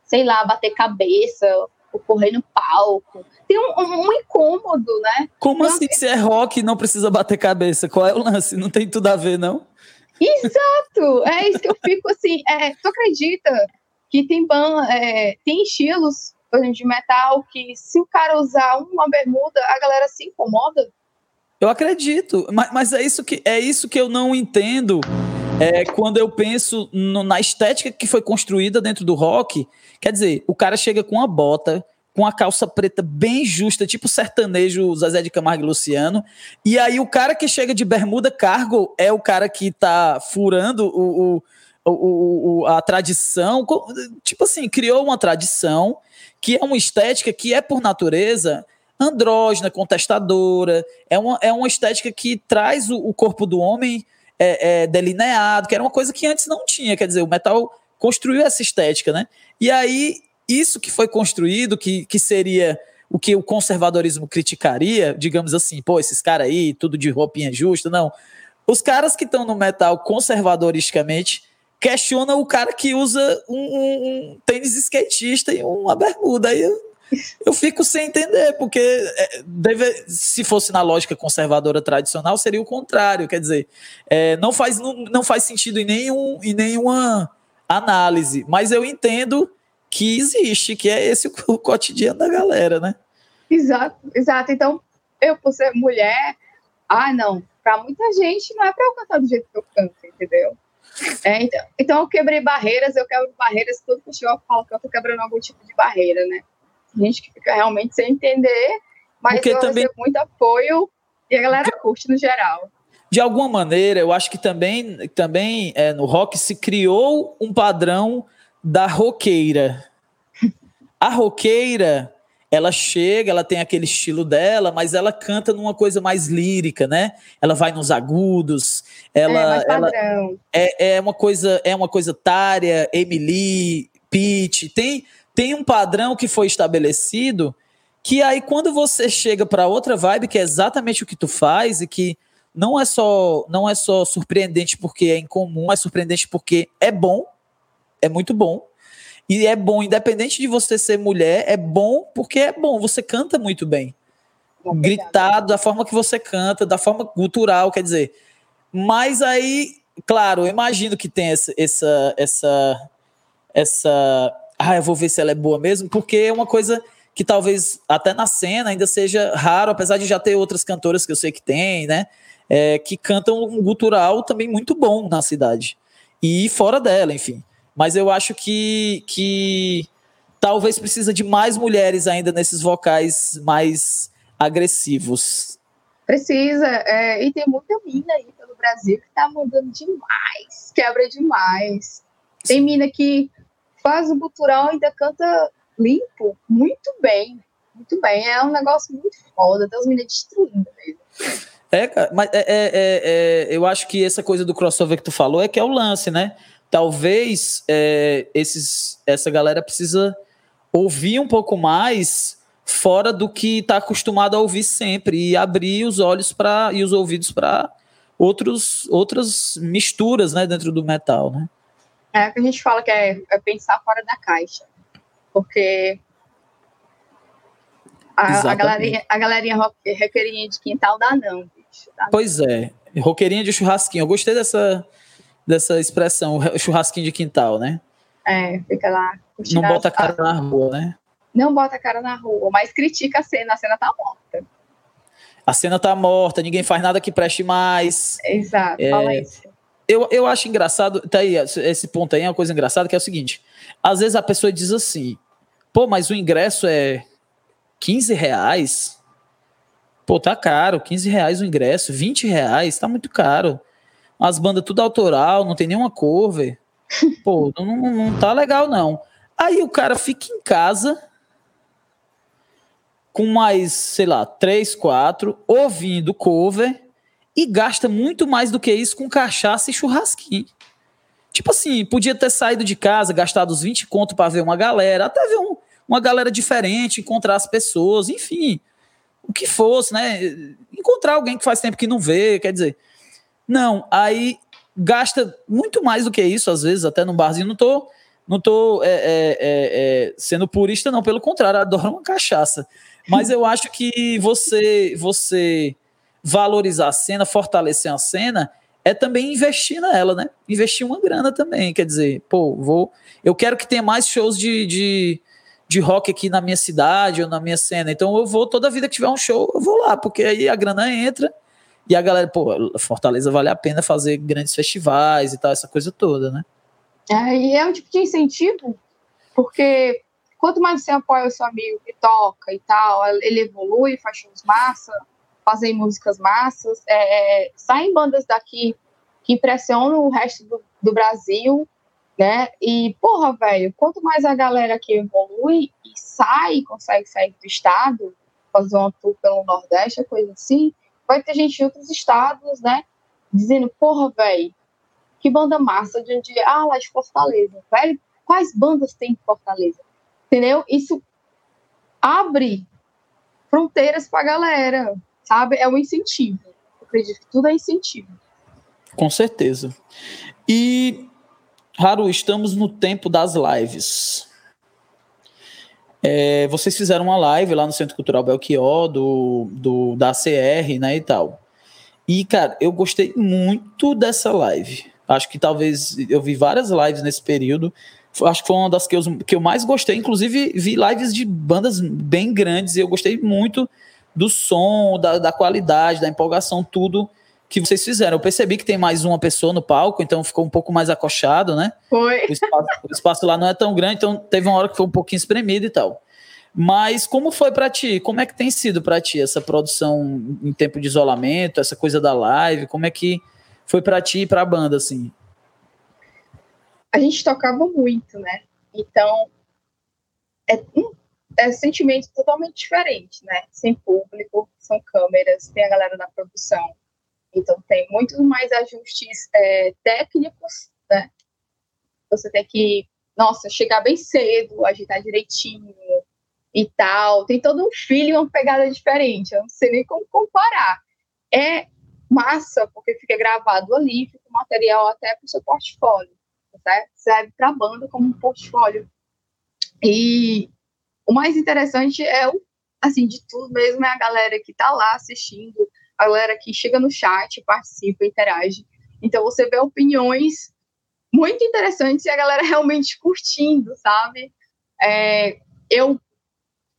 S2: sei lá, bater cabeça ou correr no palco. Tem um, um, um incômodo, né?
S1: Como então, assim, se é rock não precisa bater cabeça? Qual é o lance? Não tem tudo a ver, não?
S2: Exato! É isso que eu fico assim. É, tu acredita que tem, ban, é, tem estilos de metal que se o cara usar uma bermuda, a galera se incomoda?
S1: Eu acredito, mas, mas é, isso que, é isso que eu não entendo é, quando eu penso no, na estética que foi construída dentro do rock. Quer dizer, o cara chega com uma bota, com a calça preta bem justa, tipo sertanejo Zezé de Camargo e Luciano. E aí o cara que chega de bermuda cargo é o cara que tá furando o, o o, o, a tradição, tipo assim, criou uma tradição que é uma estética que é, por natureza, andrógena, contestadora, é uma, é uma estética que traz o, o corpo do homem é, é, delineado, que era uma coisa que antes não tinha, quer dizer, o metal construiu essa estética, né? E aí, isso que foi construído, que, que seria o que o conservadorismo criticaria, digamos assim, pô, esses caras aí, tudo de roupinha justa, não. Os caras que estão no metal conservadoristicamente questiona o cara que usa um, um, um tênis skatista e uma bermuda. Aí eu, eu fico sem entender, porque é, deve, se fosse na lógica conservadora tradicional, seria o contrário. Quer dizer, é, não, faz, não, não faz sentido em, nenhum, em nenhuma análise, mas eu entendo que existe, que é esse o, cotidiano da galera, né?
S2: Exato, exato. Então, eu, por ser mulher, ah, não, para muita gente não é para eu cantar do jeito que eu canto, entendeu? É, então, então, eu quebrei barreiras, eu quebro barreiras, todo festival fala que eu tô quebrando algum tipo de barreira, né? Gente que fica realmente sem entender, mas Porque eu também... muito apoio e a galera curte no geral.
S1: De alguma maneira, eu acho que também, também é, no rock se criou um padrão da roqueira. A roqueira, ela chega, ela tem aquele estilo dela, mas ela canta numa coisa mais lírica, né? Ela vai nos agudos, ela, é, ela é, é uma coisa, é uma coisa tária, Emily, Pete, tem tem um padrão que foi estabelecido que aí quando você chega para outra vibe que é exatamente o que tu faz e que não é só não é só surpreendente porque é incomum, é surpreendente porque é bom, é muito bom E é bom, independente de você ser mulher, é bom porque é bom, você canta muito bem. Gritado, da forma que você canta, da forma cultural, quer dizer. Mas aí, claro, eu imagino que tem essa, essa, essa, essa. Ah, eu vou ver se ela é boa mesmo, porque é uma coisa que talvez até na cena ainda seja raro, apesar de já ter outras cantoras que eu sei que tem, né? É, que cantam um gutural também muito bom na cidade. E fora dela, enfim. Mas eu acho que, que talvez precisa de mais mulheres ainda nesses vocais mais agressivos.
S2: Precisa, é, e tem muita mina aí pelo Brasil que tá mandando demais, quebra demais. Tem mina que faz o gutural e ainda canta limpo, muito bem, muito bem. É um negócio muito foda, tem as meninas destruindo mesmo.
S1: É, mas é, é, é, é, eu acho que essa coisa do crossover que tu falou é que é o lance, né? Talvez é, esses, essa galera precisa ouvir um pouco mais fora do que está acostumado a ouvir sempre e abrir os olhos para e os ouvidos para outros outras misturas, né, dentro do metal, né?
S2: É o que a gente fala que é, é pensar fora da caixa porque a, a, galerinha, a galerinha roqueirinha de quintal dá não, bicho. Dá
S1: pois não. é, roqueirinha de churrasquinho. Eu gostei dessa, dessa expressão, churrasquinho de quintal, né?
S2: É, fica lá.
S1: Não bota a cara na rua, né?
S2: Não bota a cara na rua, mas critica a cena, a cena tá morta.
S1: A cena tá morta, ninguém faz nada que preste mais.
S2: Exato, é, fala isso.
S1: Eu, eu acho engraçado, tá aí, esse ponto aí é uma coisa engraçada, que é o seguinte: às vezes a pessoa diz assim, Pô, mas o ingresso é 15 reais? Pô, tá caro, 15 reais o ingresso, 20 reais, tá muito caro. As bandas tudo autoral, não tem nenhuma cover. Pô, não, não, tá legal não. Aí o cara fica em casa com mais, sei lá, 3, 4, ouvindo cover e gasta muito mais do que isso com cachaça e churrasquinho. Tipo assim, podia ter saído de casa, gastado os 20 conto para ver uma galera, até ver um, uma galera diferente, encontrar as pessoas, enfim, o que fosse, né? Encontrar alguém que faz tempo que não vê, quer dizer. Não, aí gasta muito mais do que isso, às vezes, até no barzinho. Não tô, não tô é, é, é, é sendo purista, não, pelo contrário, adoro uma cachaça. Mas eu acho que você, você valorizar a cena, fortalecer a cena, é também investir nela, né? Investir uma grana também. Quer dizer, pô, vou. Eu quero que tenha mais shows de, de, de rock aqui na minha cidade ou na minha cena. Então eu vou, toda vida que tiver um show, eu vou lá, porque aí a grana entra e a galera, pô, Fortaleza vale a pena fazer grandes festivais e tal, essa coisa toda, né?
S2: É, e é um tipo de incentivo, porque quanto mais você apoia o seu amigo que toca e tal, ele evolui, faz shows massa, fazem músicas massas, é, é, saem bandas daqui que impressionam o resto do, do Brasil, né? E, porra, velho, quanto mais a galera aqui evolui e sai, consegue sair do estado, fazer uma tour pelo Nordeste, coisa assim, vai ter gente de outros estados, né? Dizendo, porra, velho, que banda massa de onde ah, lá de Fortaleza, velho, quais bandas tem em Fortaleza? Entendeu? Isso abre fronteiras pra galera, sabe? É um incentivo. Eu acredito que tudo é incentivo.
S1: Com certeza. E, Haru, estamos no tempo das lives. É, vocês fizeram uma live lá no Centro Cultural Belchior, do, do, da ACR, né, e tal. E, cara, eu gostei muito dessa live. Acho que talvez eu vi várias lives nesse período. Acho que foi uma das que eu, que eu mais gostei. Inclusive, vi lives de bandas bem grandes e eu gostei muito do som, da, da qualidade, da empolgação, tudo que vocês fizeram. Eu percebi que tem mais uma pessoa no palco, então ficou um pouco mais acochado, né?
S2: Foi.
S1: O espaço, o espaço, lá não é tão grande, então teve uma hora que foi um pouquinho espremido e tal. Mas como foi para ti? Como é que tem sido para ti essa produção em tempo de isolamento, essa coisa da live? Como é que foi para ti e para a banda assim?
S2: A gente tocava muito, né? Então é um é sentimento totalmente diferente, né? Sem público, são câmeras, tem a galera da produção. Então, tem muitos mais ajustes é, técnicos, né? Você tem que, nossa, chegar bem cedo, agitar direitinho e tal. Tem todo um feeling, uma pegada diferente. Eu não sei nem como comparar. É massa, porque fica gravado ali, fica material até para o seu portfólio, certo? Serve para a banda como um portfólio E o mais interessante é o, assim, de tudo mesmo, é a galera que tá lá assistindo, a galera que chega no chat, participa, interage. Então você vê opiniões muito interessantes e a galera realmente curtindo, sabe? É, eu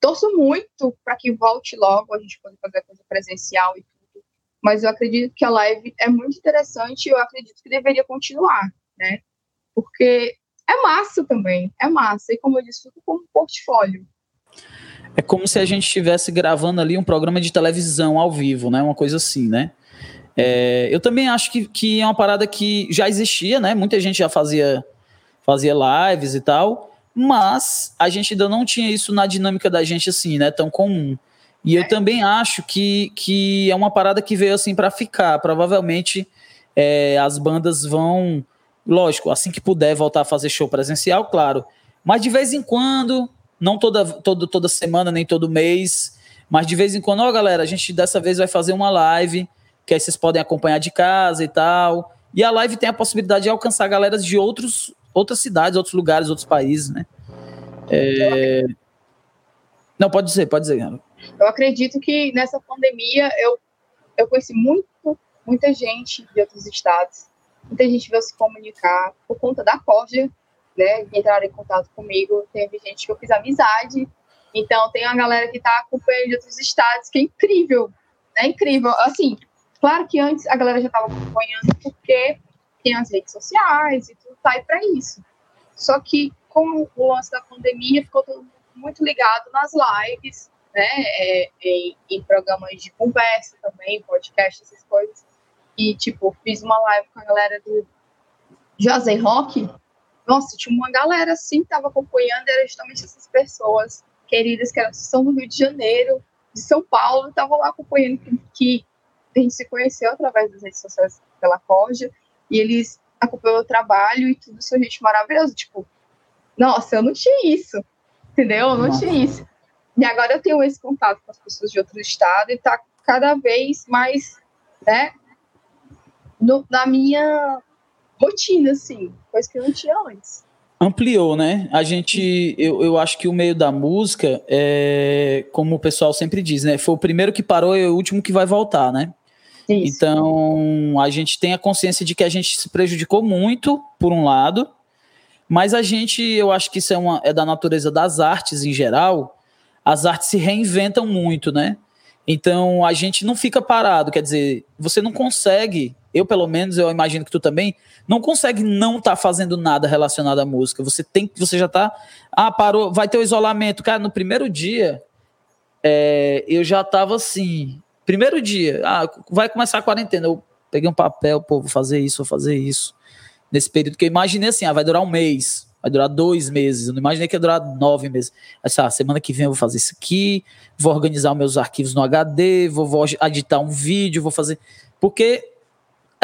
S2: torço muito para que volte logo a gente poder fazer coisa presencial e tudo, mas eu acredito que a live é muito interessante e eu acredito que deveria continuar, né? Porque é massa também, é massa. E como eu disse, fica como um portfólio.
S1: É como se a gente estivesse gravando ali um programa de televisão ao vivo, né? Uma coisa assim, né? É, eu também acho que, que é uma parada que já existia, né? Muita gente já fazia, fazia lives e tal, mas a gente ainda não tinha isso na dinâmica da gente assim, né? Tão comum. E eu é. também acho que, que é uma parada que veio assim para ficar. Provavelmente é, as bandas vão, lógico, assim que puder voltar a fazer show presencial, claro. Mas de vez em quando, não toda, toda semana, nem todo mês, mas de vez em quando, ó, galera, a gente dessa vez vai fazer uma live que aí vocês podem acompanhar de casa e tal. E a live tem a possibilidade de alcançar galera de outros, outras cidades, outros lugares, outros países, né? É... Não, pode dizer, pode dizer.
S2: Eu acredito que nessa pandemia eu, eu conheci muito, muita gente de outros estados. Muita gente veio se comunicar por conta da Cordia, né? Entraram em contato comigo. Teve gente que eu fiz amizade. Então, tem uma galera que está acompanhando de outros estados, que é incrível. É incrível. Assim, Claro que antes a galera já estava acompanhando porque tem as redes sociais e tudo tá aí para isso. Só que com o lance da pandemia ficou todo muito ligado nas lives, né, é, em, em, programas de conversa também, podcast, essas coisas. E, tipo, fiz uma live com a galera do José Rock. Nossa, tinha uma galera assim que estava acompanhando, era justamente essas pessoas queridas que eram, são do Rio de Janeiro, de São Paulo, estavam lá acompanhando que, a gente se conheceu através das redes sociais pela Corja, e eles acompanhou o trabalho e tudo, são gente maravilhosa. Tipo, nossa, eu não tinha isso, entendeu? Eu não nossa. tinha isso. E agora eu tenho esse contato com as pessoas de outro estado e tá cada vez mais, né, no, na minha rotina, assim, coisa que não tinha antes.
S1: Ampliou, né? A gente, eu, eu acho que o meio da música, é, como o pessoal sempre diz, né? Foi o primeiro que parou e o último que vai voltar, né? Isso. Então, a gente tem a consciência de que a gente se prejudicou muito, por um lado, mas a gente, eu acho que isso é, uma, é da natureza das artes em geral, as artes se reinventam muito, né? Então, a gente não fica parado, quer dizer, você não consegue, eu pelo menos, eu imagino que tu também, não consegue não estar tá fazendo nada relacionado à música. Você tem que, você já tá, ah, parou, vai ter o isolamento. Cara, no primeiro dia, é, eu já tava assim, Primeiro dia, ah, vai começar a quarentena. Eu peguei um papel, pô, vou fazer isso, vou fazer isso. Nesse período que eu imaginei assim, ah, vai durar um mês, vai durar dois meses. Eu não imaginei que ia durar nove meses. Assim, ah, semana que vem eu vou fazer isso aqui, vou organizar meus arquivos no HD, vou, vou editar um vídeo, vou fazer. Porque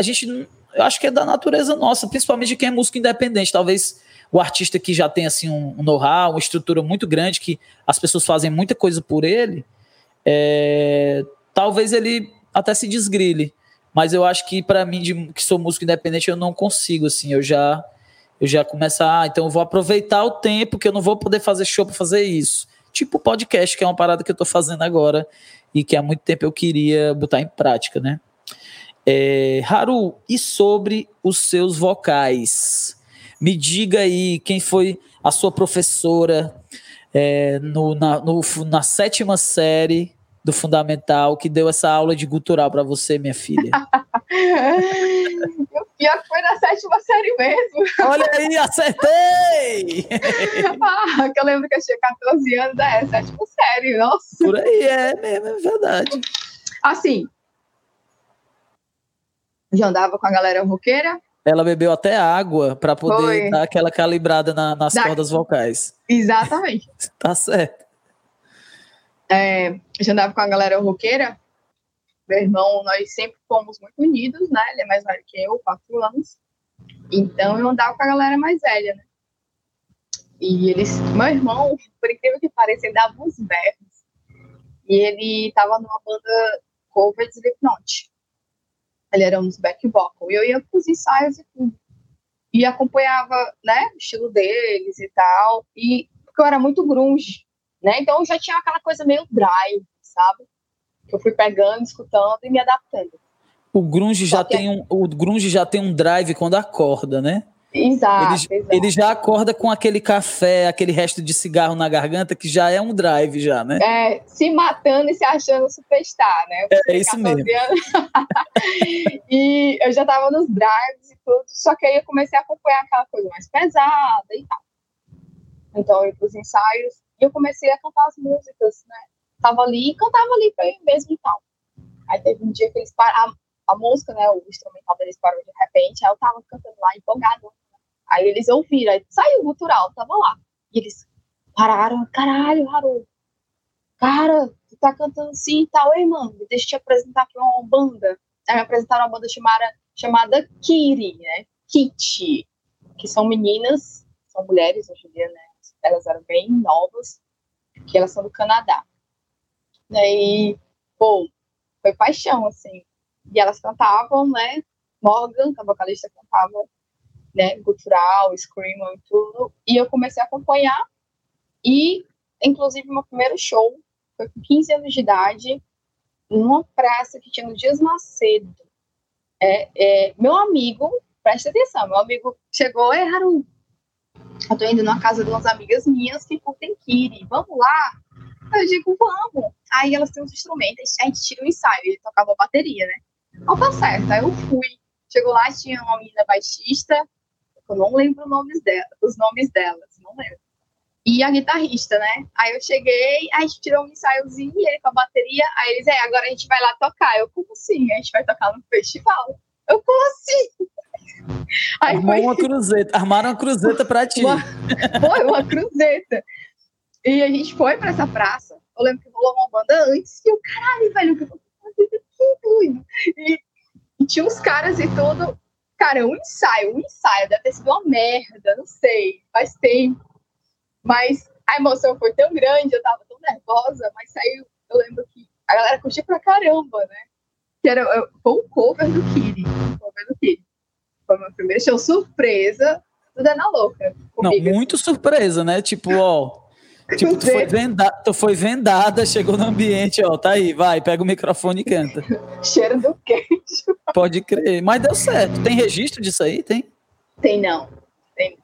S1: a gente, eu acho que é da natureza nossa, principalmente de quem é músico independente. Talvez o artista que já tem assim um, know-how, uma estrutura muito grande, que as pessoas fazem muita coisa por ele. É, talvez ele até se desgrile. Mas eu acho que para mim, de, que sou músico independente, eu não consigo, assim, eu já eu já começo a, ah, então eu vou aproveitar o tempo que eu não vou poder fazer show para fazer isso. Tipo podcast, que é uma parada que eu tô fazendo agora e que há muito tempo eu queria botar em prática, né? É, Haru, e sobre os seus vocais? Me diga aí quem foi a sua professora é, no, na, no, na sétima série do fundamental que deu essa aula de gutural para você, minha filha?
S2: o pior que foi na sétima série mesmo.
S1: Olha aí, acertei!
S2: ah, que eu lembro que eu tinha 14 anos, é, sétima série, nossa.
S1: Por aí, é mesmo, é verdade.
S2: Assim, já andava com a galera roqueira.
S1: Ela bebeu até água para poder Foi. dar aquela calibrada na, nas da... cordas vocais.
S2: Exatamente.
S1: tá certo
S2: é, já andava com a galera roqueira. Meu irmão, nós sempre fomos muito unidos, né? Ele é mais velho que eu, quatro anos. Então eu andava com a galera mais velha, né? E eles, meu irmão, por incrível que pareça, ele dava uns berros. E ele tava numa banda cover de Slipknot. Ele era uns back vocal. E eu ia pros ensaios e tudo. E acompanhava, né, o estilo deles e tal. E porque eu era muito grunge, né? Então eu já tinha aquela coisa meio drive, sabe? Que eu fui pegando, escutando e me adaptando.
S1: O grunge já tem um, o grunge já tem um drive quando acorda, né?
S2: Exato
S1: ele,
S2: exato,
S1: ele, já acorda com aquele café, aquele resto de cigarro na garganta, que já é um drive, já, né?
S2: É, se matando e se achando superstar, né?
S1: É, isso mesmo.
S2: e eu já tava nos drives e tudo, só que aí eu comecei a acompanhar aquela coisa mais pesada e tal. Então eu ia pros ensaios e eu comecei a cantar as músicas, né? Tava ali e cantava ali pra mim mesmo e tal. Aí teve um dia que eles pararam, a, música, né? O instrumental deles parou de repente, aí eu tava cantando lá empolgado Aí eles ouviram, aí saiu o gutural, tava lá. E eles pararam, caralho, Haru, cara, tu tá cantando assim e tal, ei, mano, deixa eu te apresentar aqui uma banda. Aí me apresentaram uma banda chamada, chamada Kiri, né? Kitty, que são meninas, são mulheres hoje em dia, né? Elas eram bem novas, que elas são do Canadá. Daí, pô, foi paixão, assim. E elas cantavam, né? Morgan, a vocalista, cantava né, cultural, Screamo e tudo, e eu comecei a acompanhar, e, inclusive, meu primeiro show foi com 15 anos de idade, numa praça que tinha no Dias Macedo. É, é, meu amigo, presta atenção, meu amigo chegou, é, Haru, eu tô indo na casa de umas amigas minhas que curtem Kiri, vamos lá? Eu digo, vamos. Aí elas têm uns instrumentos, a gente tira o ensaio, ele tocava bateria, né? Então tá certo, aí eu fui. Chegou lá, tinha uma menina baixista, eu não lembro os nomes, dela, os nomes delas, não lembro. E a guitarrista, né? Aí eu cheguei, a gente tirou um ensaiozinho, ele com a bateria, aí eles, é, agora a gente vai lá tocar. Eu, como assim? A gente vai tocar no festival. Eu, como assim?
S1: Aí Armou foi... uma cruzeta, armaram uma cruzeta pra ti.
S2: Uma... Foi uma cruzeta. E a gente foi pra essa praça. Eu lembro que rolou uma banda antes, e o caralho, velho, que eu E, e tinha uns caras e tudo. Cara, um ensaio, um ensaio, deve ter sido uma merda, não sei, faz tempo. Mas a emoção foi tão grande, eu tava tão nervosa, mas saiu, eu lembro que a galera curtiu pra caramba, né? Que era, foi um cover do Kiri, um cover do Kiri. Foi meu primeiro show surpresa, tudo é na louca.
S1: Comigo, não, muito assim. surpresa, né? Tipo, ó, Tipo, tu foi, vendada, tu foi vendada, chegou no ambiente, ó, tá aí, vai, pega o microfone e canta.
S2: Cheiro do queijo.
S1: Pode crer. Mas deu certo. Tem registro disso aí? Tem?
S2: Tem não. Tem.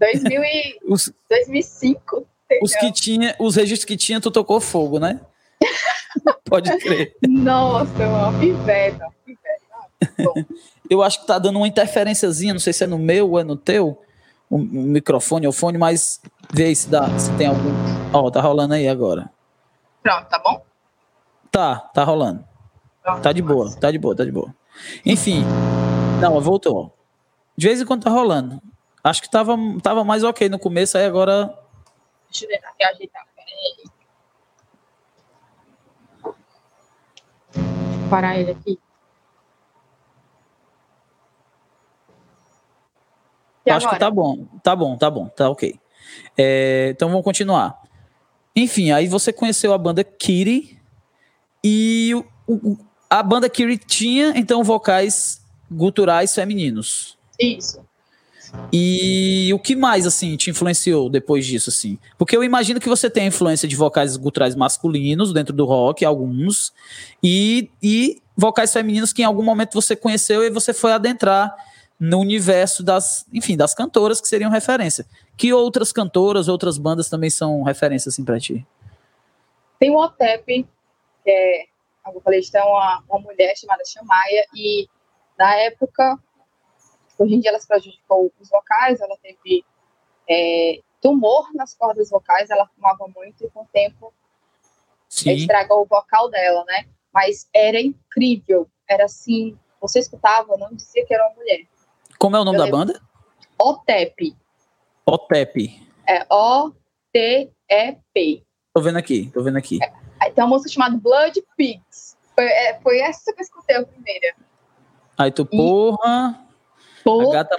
S2: 2000 e... os, 2005. Tem
S1: os, que tinha, os registros que tinha, tu tocou fogo, né? Pode crer.
S2: Nossa, uma piveta. piveta.
S1: Eu acho que tá dando uma interferênciazinha, não sei se é no meu ou é no teu o, microfone ou fone, mas vê aí se, dá, se tem algum. Ó, oh, tá rolando aí agora.
S2: Pronto, tá bom?
S1: Tá, tá rolando. Pronto, tá de boa, tá de boa, tá de boa. Enfim, não, voltou. De vez em quando tá rolando. Acho que tava, tava mais ok no começo, aí agora.
S2: Deixa eu ver aqui, ajeitar. Peraí. Parar ele aqui.
S1: E Acho agora? que tá bom, tá bom, tá bom, tá ok. É, então vamos continuar. Enfim, aí você conheceu a banda Kiri e o, o, a banda Kiri tinha então vocais guturais femininos.
S2: Isso.
S1: E o que mais assim te influenciou depois disso assim? Porque eu imagino que você tem a influência de vocais guturais masculinos dentro do rock, alguns, e, e vocais femininos que em algum momento você conheceu e você foi adentrar no universo das, enfim, das cantoras que seriam referência. Que outras cantoras, outras bandas também são referência assim para ti?
S2: Tem o OTEP, que é a vocalista é uma, uma mulher chamada Chamaia e na época, hoje em dia ela se prejudicou os vocais, ela teve é, tumor nas cordas vocais, ela fumava muito e com o tempo estragou o vocal dela, né? Mas era incrível, era assim, você escutava, não dizia que era uma mulher.
S1: Como é o nome da banda?
S2: OTEP.
S1: OTEP.
S2: É O-T-E-P.
S1: Tô vendo aqui, tô vendo aqui. É,
S2: tem uma música chamada Blood Pigs. Foi, é, foi essa que eu escutei a primeira.
S1: Aí tu, porra.
S2: Puta... A gata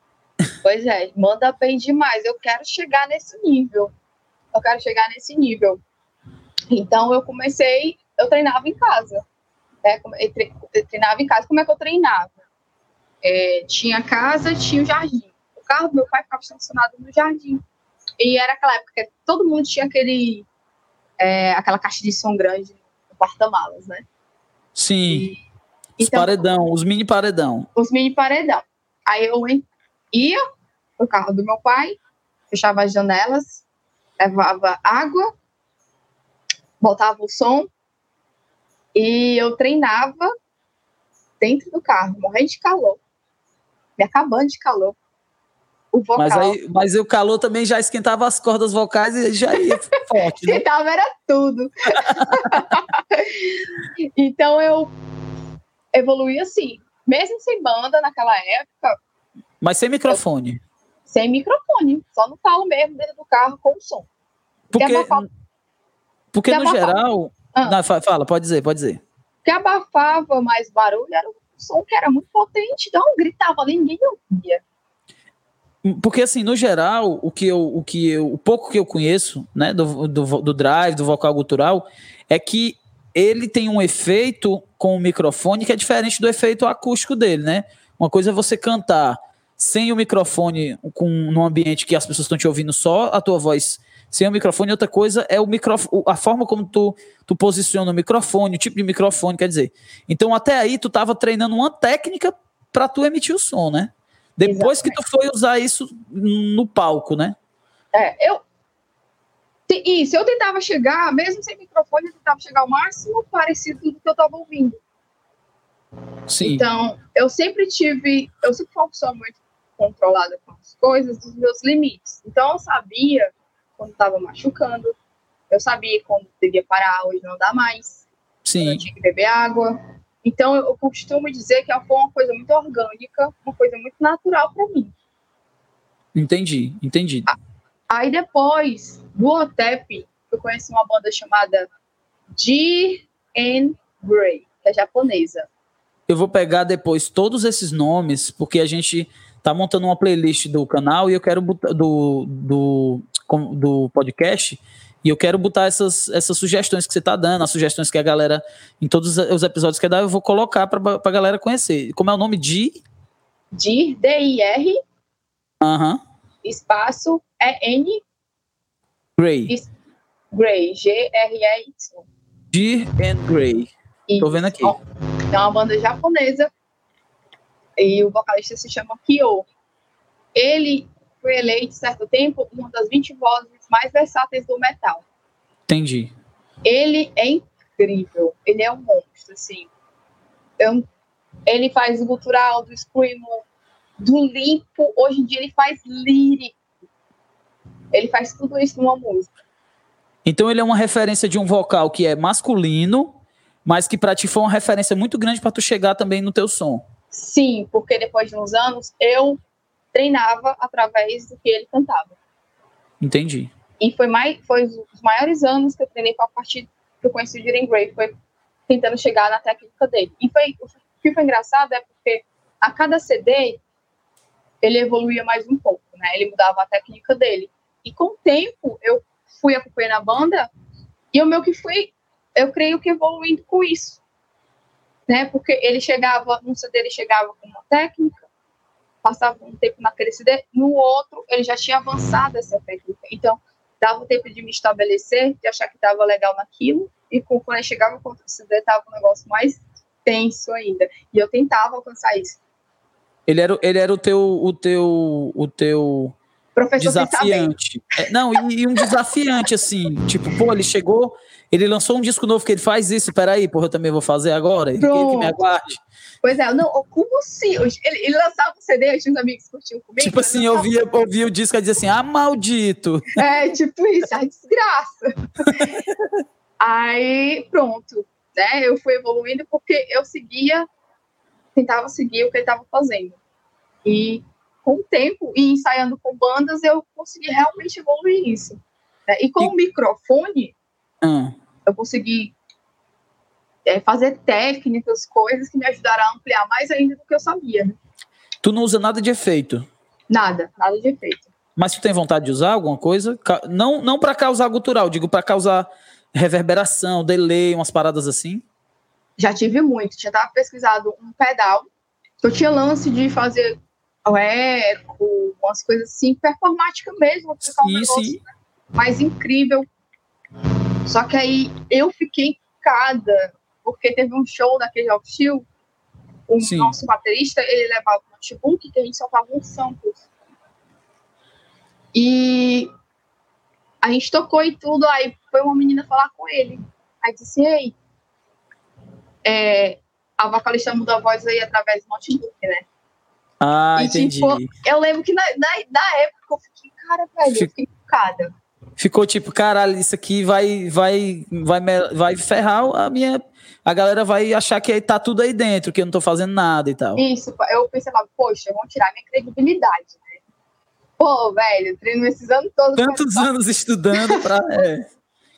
S2: Pois é, manda bem demais. Eu quero chegar nesse nível. Eu quero chegar nesse nível. Então eu comecei, eu treinava em casa. Né? Eu treinava em casa. Como é que eu treinava? É, tinha casa, tinha o jardim. O carro do meu pai ficava estacionado no jardim. E era aquela época que todo mundo tinha aquele, é, aquela caixa de som grande no porta-malas, né?
S1: Sim. E, os então, paredão, os mini paredão.
S2: Os mini paredão. Aí eu ia pro carro do meu pai, fechava as janelas, levava água, botava o som e eu treinava dentro do carro, morrendo de calor, me acabando de calor.
S1: O vocal. Mas, aí, mas o calor também já esquentava as cordas vocais e já ia forte.
S2: Né? Esquentava era tudo. então eu evoluí assim, mesmo sem banda naquela época.
S1: Mas sem microfone. Eu,
S2: sem microfone, só no talo mesmo dentro do carro com o som.
S1: Porque, porque no geral. Ah. Não, fala, pode dizer, pode dizer.
S2: O que abafava mais barulho era o som que era muito potente, então gritava ali, ninguém ouvia.
S1: Porque, assim, no geral, o que eu, o que eu, o pouco que eu conheço, né, do, do, do drive, do vocal cultural, é que ele tem um efeito com o microfone que é diferente do efeito acústico dele, né? Uma coisa é você cantar sem o microfone, com num ambiente que as pessoas estão te ouvindo só a tua voz sem o microfone, outra coisa é o microfone, a forma como tu, tu posiciona o microfone, o tipo de microfone, quer dizer. Então, até aí, tu estava treinando uma técnica para tu emitir o som, né? Depois Exatamente. que tu foi usar isso no palco, né?
S2: É, eu. Isso, eu tentava chegar, mesmo sem microfone, eu tentava chegar ao máximo parecido do que eu estava ouvindo.
S1: Sim.
S2: Então, eu sempre tive. Eu sempre fui uma pessoa muito controlada com as coisas, dos meus limites. Então, eu sabia quando estava machucando, eu sabia quando devia parar, hoje não dá mais.
S1: Sim.
S2: Eu tinha que beber água. Então, eu costumo dizer que foi uma coisa muito orgânica, uma coisa muito natural para mim.
S1: Entendi, entendi.
S2: Aí depois, do OTEP, eu conheci uma banda chamada G N Grey, que é japonesa.
S1: Eu vou pegar depois todos esses nomes, porque a gente tá montando uma playlist do canal e eu quero botar do, do, do podcast e eu quero botar essas, essas sugestões que você está dando, as sugestões que a galera, em todos os episódios que dar, eu vou colocar para a galera conhecer. Como é o nome de?
S2: Dir, D-I-R.
S1: Aham.
S2: Espaço E-N.
S1: Grey.
S2: Grey, G-R-E-Y.
S1: Dear and Grey. Tô vendo aqui.
S2: É uma banda japonesa e o vocalista se chama Kyo. Ele foi eleito, certo tempo, uma das 20 vozes mais versáteis do metal.
S1: Entendi.
S2: Ele é incrível, ele é um monstro, assim. Eu, ele faz o gutural, do screamo, do limpo, hoje em dia ele faz lírico. Ele faz tudo isso numa música.
S1: Então ele é uma referência de um vocal que é masculino, mas que para ti foi uma referência muito grande para tu chegar também no teu som.
S2: Sim, porque depois de uns anos eu treinava através do que ele cantava.
S1: Entendi.
S2: E foi mais foi os maiores anos que eu treinei para a partir que eu conheci o Jiren Gray, foi tentando chegar na técnica dele. E foi o que foi engraçado é porque a cada CD ele evoluía mais um pouco, né? Ele mudava a técnica dele. E com o tempo eu fui acompanhando a banda e o meu que fui, eu creio que evoluindo com isso né? Porque ele chegava, num CD ele chegava com uma técnica, passava um tempo naquele CD, no outro ele já tinha avançado essa técnica. Então, dava o tempo de me estabelecer, de achar que estava legal naquilo, e quando ele chegava com outro CD, estava um negócio mais tenso ainda. E eu tentava alcançar isso.
S1: Ele era, ele era o teu, o teu, o teu
S2: Professor
S1: desafiante. É, não, e, e, um desafiante, assim, tipo, pô, ele chegou, ele lançou um disco novo que ele faz isso, peraí, porra, eu também vou fazer agora, ele que me aguarde.
S2: Pois é, não, como se ele, ele lançava um CD, eu tinha uns amigos que curtiam comigo.
S1: Tipo assim, eu ouvia, ouvia o disco e dizia assim, ah, maldito.
S2: É, tipo isso, a desgraça. Aí, pronto, né, eu fui evoluindo porque eu seguia, tentava seguir o que ele estava fazendo. E com o tempo e ensaiando com bandas, eu consegui realmente evoluir isso. Né? E com e... o microfone,
S1: hum.
S2: eu consegui é, fazer técnicas, coisas que me ajudaram a ampliar mais ainda do que eu sabia. Né?
S1: Tu não usa nada de efeito?
S2: Nada, nada de efeito.
S1: Mas tu tem vontade de usar alguma coisa? Não, não para causar gutural, digo para causar reverberação, delay, umas paradas assim?
S2: Já tive muito. Já estava pesquisado um pedal. Eu tinha lance de fazer o eco, umas coisas assim, performática mesmo, ficar um negócio sim. mais incrível. Só que aí eu fiquei encucada, porque teve um show daquele Rock Steel, o sim. nosso baterista, ele levava um notebook que a gente soltava uns samples. E a gente tocou e tudo, aí foi uma menina falar com ele. Aí disse, ei, é, a vocalista muda a voz aí através do notebook, né?
S1: Ah, e, entendi. Tipo,
S2: eu lembro que na, na, na, época eu fiquei, cara, velho, Fic... eu fiquei focada.
S1: Ficou tipo, caralho, isso aqui vai, vai, vai, vai ferrar a minha. A galera vai achar que tá tudo aí dentro, que eu não tô fazendo nada e tal.
S2: Isso, eu pensei lá, poxa, vão tirar minha credibilidade, né? Pô, velho, treino esses anos todos.
S1: Tantos anos estudando pra. É.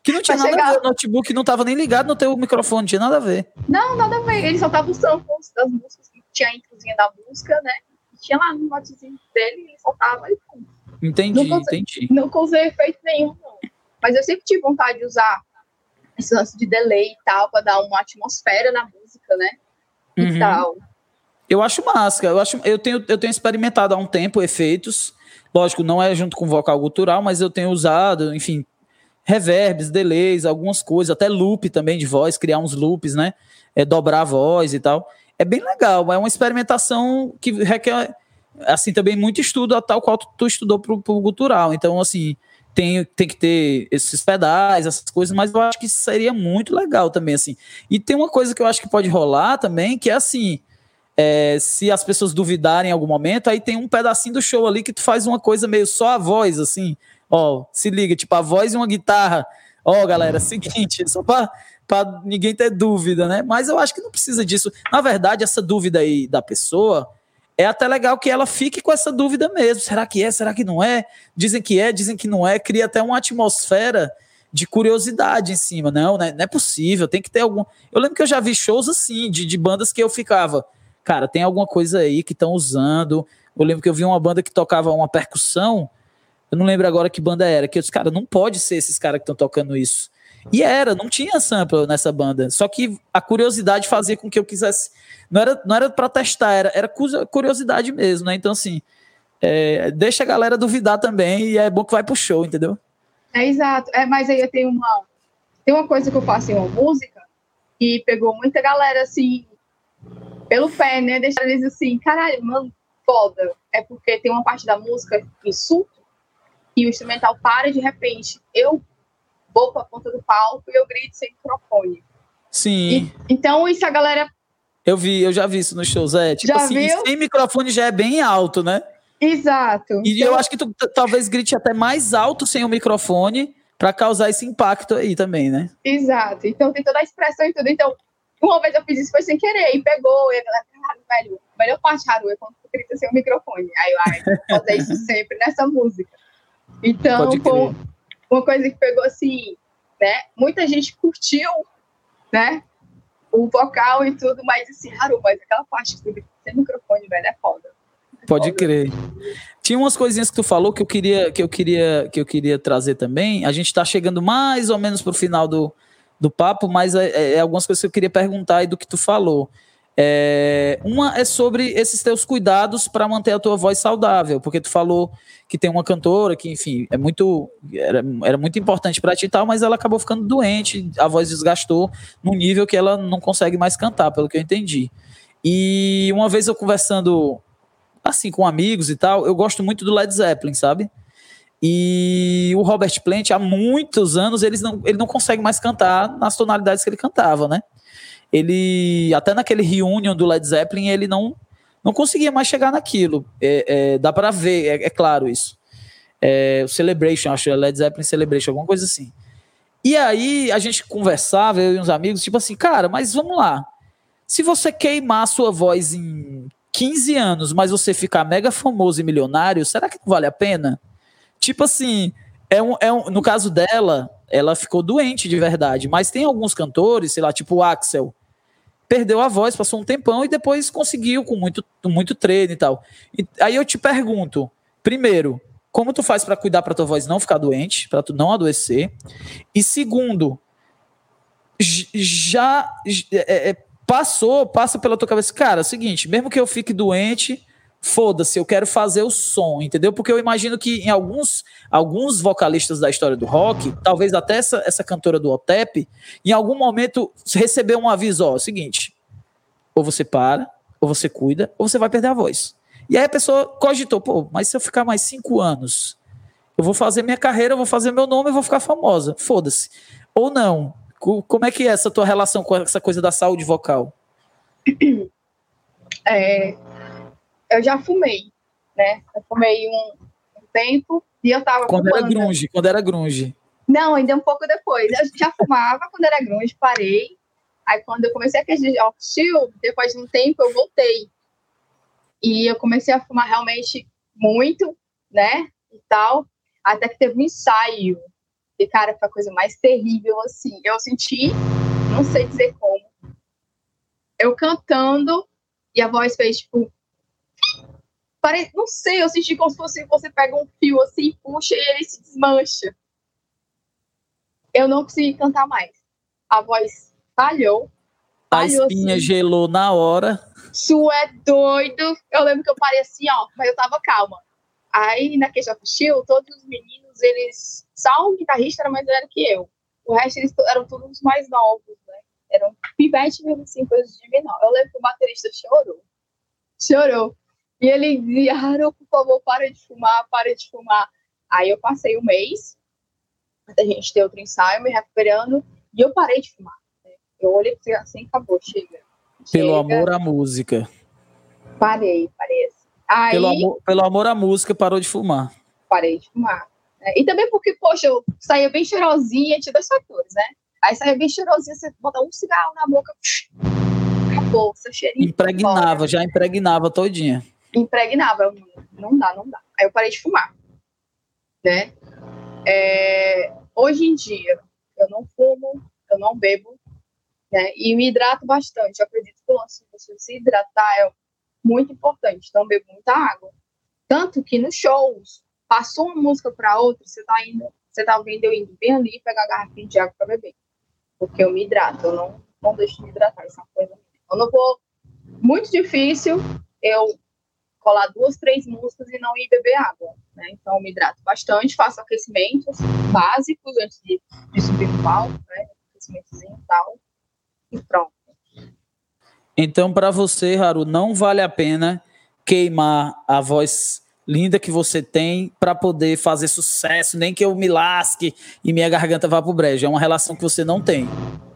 S1: Que não tinha nada chegar... a ver, o notebook não tava nem ligado no teu microfone, não tinha nada a ver.
S2: Não, nada a ver. Ele só tava usando das músicas, que tinha a introzinha da música, né? tinha lá no notezinho dele, ele soltava e pum.
S1: Entendi, não entendi.
S2: Não causei efeito nenhum, não. Mas eu sempre tive vontade de usar esse lance de delay e tal, para dar uma atmosfera na música, né? E uhum. tal.
S1: Eu acho massa, eu, acho, eu, tenho, eu tenho experimentado há um tempo efeitos. Lógico, não é junto com vocal cultural, mas eu tenho usado, enfim, reverbs, delays, algumas coisas, até loop também de voz, criar uns loops, né? É, dobrar a voz e tal é bem legal, é uma experimentação que requer, assim, também muito estudo, a tal qual tu, tu estudou pro, pro cultural. Então, assim, tem, tem que ter esses pedais, essas coisas, mas eu acho que seria muito legal também, assim. E tem uma coisa que eu acho que pode rolar também, que é assim, é, se as pessoas duvidarem em algum momento, aí tem um pedacinho do show ali que tu faz uma coisa meio só a voz, assim, ó, se liga, tipo, a voz e uma guitarra. Ó, galera, seguinte, só pra para ninguém ter dúvida, né? Mas eu acho que não precisa disso. Na verdade, essa dúvida aí da pessoa é até legal que ela fique com essa dúvida mesmo. Será que é? Será que não é? Dizem que é, dizem que não é. Cria até uma atmosfera de curiosidade em cima. Não, né? não é possível. Tem que ter algum. Eu lembro que eu já vi shows assim, de, de bandas que eu ficava. Cara, tem alguma coisa aí que estão usando. Eu lembro que eu vi uma banda que tocava uma percussão. Eu não lembro agora que banda era. Que eu disse, cara, não pode ser esses caras que estão tocando isso. E era, não tinha sample nessa banda. Só que a curiosidade fazia com que eu quisesse. Não era, não era para testar, era, era curiosidade mesmo, né? Então, assim, é, deixa a galera duvidar também e é bom que vai pro show, entendeu?
S2: É exato. É, mas aí eu tenho uma. Tem uma coisa que eu faço em uma música e pegou muita galera assim, pelo pé, né? Deixar eles assim, caralho, mano, foda. É porque tem uma parte da música insulto e o instrumental para de repente. Eu vou para a ponta do palco e eu grito sem microfone.
S1: Sim.
S2: E, então, isso a galera.
S1: Eu vi, eu já vi isso nos shows, é. Tipo já assim, viu? sem microfone já é bem alto, né?
S2: Exato.
S1: E então... eu acho que tu talvez grite até mais alto sem o microfone para causar esse impacto aí também, né?
S2: Exato. Então tem toda a expressão e tudo. Então, uma vez eu fiz isso foi sem querer e pegou, e a galera, caralho, velho, a melhor parte, Haru, é quando tu grita sem o microfone. Aí eu, ai, vou fazer isso sempre nessa música. Então, com, uma coisa que pegou assim, né? Muita gente curtiu, né? O vocal e tudo, mas assim, Haru, mas aquela parte que sem microfone, velho, é foda.
S1: Pode crer. Tinha umas coisinhas que tu falou que eu queria que eu queria que eu queria trazer também. A gente está chegando mais ou menos pro final do, do papo, mas é, é, é algumas coisas que eu queria perguntar do que tu falou. É, uma é sobre esses teus cuidados para manter a tua voz saudável, porque tu falou que tem uma cantora que, enfim, é muito era, era muito importante para ti e tal, mas ela acabou ficando doente, a voz desgastou num nível que ela não consegue mais cantar, pelo que eu entendi. E uma vez eu conversando assim com amigos e tal, eu gosto muito do Led Zeppelin, sabe? E o Robert Plant, há muitos anos, ele não, ele não consegue mais cantar nas tonalidades que ele cantava, né? Ele até naquele reunion do Led Zeppelin ele não não conseguia mais chegar naquilo. É, é, dá para ver, é, é, claro isso. É, o Celebration, acho, Led Zeppelin Celebration, alguma coisa assim. E aí a gente conversava, eu e uns amigos, tipo assim, cara, mas vamos lá. Se você queimar sua voz em 15 anos, mas você ficar mega famoso e milionário, será que não vale a pena? Tipo assim, é um, é um, no caso dela, ela ficou doente de verdade, mas tem alguns cantores, sei lá, tipo o Axel, perdeu a voz, passou um tempão e depois conseguiu com muito, muito treino e tal. E, aí eu te pergunto, primeiro, como tu faz para cuidar para tua voz não ficar doente, para tu não adoecer? E segundo, já é, é, passou, passa pela tua cabeça, cara, é o seguinte, mesmo que eu fique doente, foda-se, eu quero fazer o som, entendeu? Porque eu imagino que em alguns, alguns vocalistas da história do rock, talvez até essa, essa cantora do OTEP, em algum momento recebeu um aviso, ó, é o seguinte, ou você para, ou você cuida, ou você vai perder a voz. E aí a pessoa cogitou, pô, mas se eu ficar mais cinco anos, eu vou fazer minha carreira, eu vou fazer meu nome, eu vou ficar famosa, foda-se. Ou não, como é que é essa tua relação com essa coisa da saúde vocal?
S2: É, eu já fumei, né? Eu fumei um, um tempo e eu tava
S1: Quando fumando. era grunge, quando era grunge.
S2: Não, ainda um pouco depois. Eu já fumava quando era grunge, parei. Aí quando eu comecei a querer Shield, depois de um tempo eu voltei. E eu comecei a fumar realmente muito, né? E tal. Até que teve um ensaio. E, cara, foi a coisa mais terrível, assim. Eu senti, não sei dizer como, eu cantando e a voz fez, tipo, Pare... Não sei, eu senti como se fosse você pega um fio assim, puxa e ele se desmancha. Eu não consegui cantar mais. A voz falhou.
S1: A espinha assim. gelou na hora.
S2: Isso é doido. Eu lembro que eu parei assim, ó, mas eu tava calma. Aí na Queixa Chill, todos os meninos, eles. Só um guitarrista era mais velho que eu. O resto eles eram todos mais novos, né? Eram pivete mesmo assim, coisas de menor. Eu lembro que o baterista chorou. Chorou. E ele dizia, Haru, por favor, para de fumar, para de fumar. Aí eu passei um mês, até a gente ter outro ensaio, me recuperando, e eu parei de fumar. Né? Eu olhei e assim, acabou, chega.
S1: Pelo amor à música.
S2: Parei, parei. Assim. Aí,
S1: pelo, amor, pelo amor à música, parou de fumar.
S2: Parei de fumar. Né? E também porque, poxa, eu saía bem cheirosinha, tinha dois fatores, né? Aí saía bem cheirosinha, você bota um cigarro na boca, acabou, seu cheirinho.
S1: Impregnava, já impregnava todinha
S2: impregnava. Não dá, não dá. Aí eu parei de fumar, né? É, hoje em dia, eu não fumo, eu não bebo, né? E me hidrato bastante. Eu acredito que o lance de você se hidratar é muito importante. Então, bebo muita água. Tanto que nos shows, passou uma música para outra, você tá indo, você tá ouvindo eu indo bem ali pegar a garrafinha de água para beber. Porque eu me hidrato, eu não, não deixo de me hidratar, uma coisa. Eu não vou. Muito difícil eu colar duas, três músicas e não ir beber água. Né? Então, me hidrato bastante, faço aquecimentos básicos antes de, de subir no palco, né? aquecimentozinho e tal, e pronto.
S1: Então, para você, Haru, não vale a pena queimar a voz linda que você tem para poder fazer sucesso, nem que eu me lasque e minha garganta vá pro brejo. É uma relação que você não tem.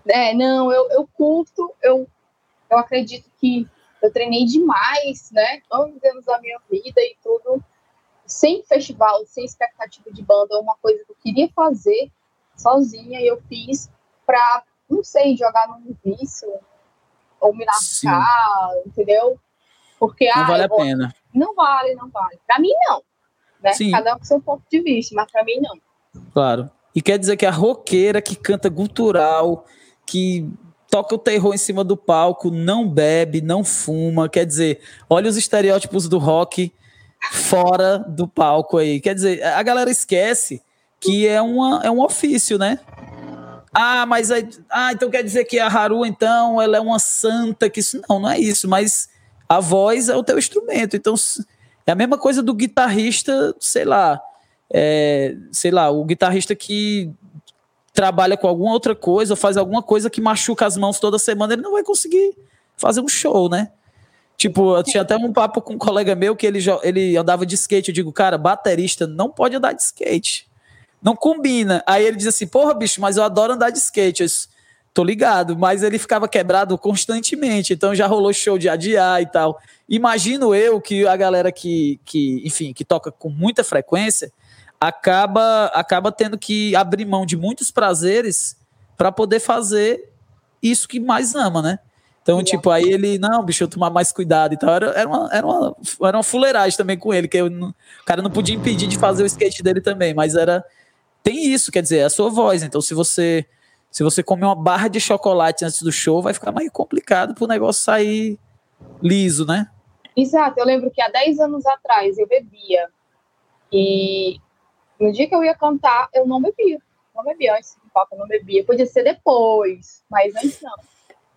S2: É, não, eu, eu curto, eu, eu acredito que eu treinei demais, né? Anos anos da minha vida e tudo. Sem festival, sem expectativa de banda, uma coisa que eu queria fazer sozinha e eu fiz para, não sei, jogar num vício ou me lascar, entendeu? Porque
S1: não ah, vale a pena.
S2: Não vale, não vale. Para mim não. Né? Sim. Cada um com seu ponto de vista, mas para mim não.
S1: Claro. E quer dizer que a roqueira que canta gutural, que toca o terror em cima do palco, não bebe, não fuma. Quer dizer, olha os estereótipos do rock fora do palco aí. Quer dizer, a galera esquece que é, uma, é um ofício, né? Ah, mas aí, ah, então quer dizer que a Haru, então, ela é uma santa, que isso não, não é isso, mas a voz é o teu instrumento. Então, é a mesma coisa do guitarrista, sei lá, é, sei lá, o guitarrista que trabalha com alguma outra coisa, ou faz alguma coisa que machuca as mãos toda semana, ele não vai conseguir fazer um show, né? Tipo, eu tinha até um papo com um colega meu que ele, ele andava de skate. Eu digo, cara, baterista não pode andar de skate. Não combina. Aí ele diz assim, porra, bicho, mas eu adoro andar de skate. Eu disse, tô ligado, mas ele ficava quebrado constantemente. Então já rolou show de adiar e tal. Imagino eu que a galera que, que enfim, que toca com muita frequência, acaba, acaba tendo que abrir mão de muitos prazeres para poder fazer isso que mais ama, né? Então, tipo, aí ele, não, bicho, eu tomar mais cuidado e tal. Era, era, uma, era, uma, era uma fuleiragem também com ele, que eu, o cara não podia impedir de fazer o skate dele também, mas era. Tem isso, quer dizer, é a sua voz. Então, se você se você comer uma barra de chocolate antes do show, vai ficar mais complicado pro negócio sair liso, né?
S2: Exato, eu lembro que há 10 anos atrás eu bebia. E no dia que eu ia cantar, eu não bebia. Não bebia antes do palco, eu não bebia. Podia ser depois, mas antes não.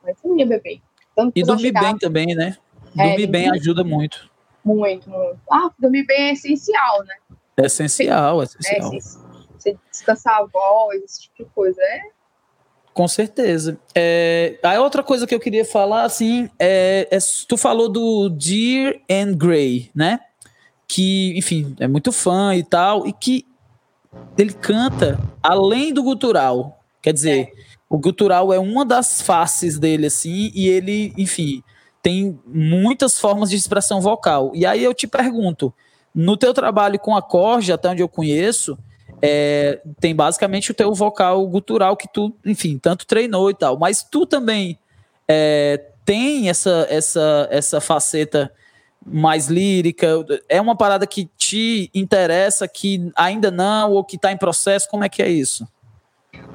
S2: Mas não ia beber.
S1: Tanto e dormir bem também, né? É, dormir bem ajuda muito.
S2: Muito, muito. Ah, dormir bem é essencial, né?
S1: É essencial, é essencial. É,
S2: você descansar a voz, esse tipo de coisa. É
S1: com certeza. É, a outra coisa que eu queria falar, assim, é, é, tu falou do Dear and Grey, né? Que, enfim, é muito fã e tal, e que ele canta além do gutural. Quer dizer, é. o gutural é uma das faces dele, assim, e ele, enfim, tem muitas formas de expressão vocal. E aí eu te pergunto, no teu trabalho com a corja, até onde eu conheço, é, tem basicamente o teu vocal gutural que tu, enfim, tanto treinou e tal. Mas tu também é, tem essa, essa, essa faceta mais lírica? É uma parada que te interessa, que ainda não, ou que está em processo? Como é que é isso?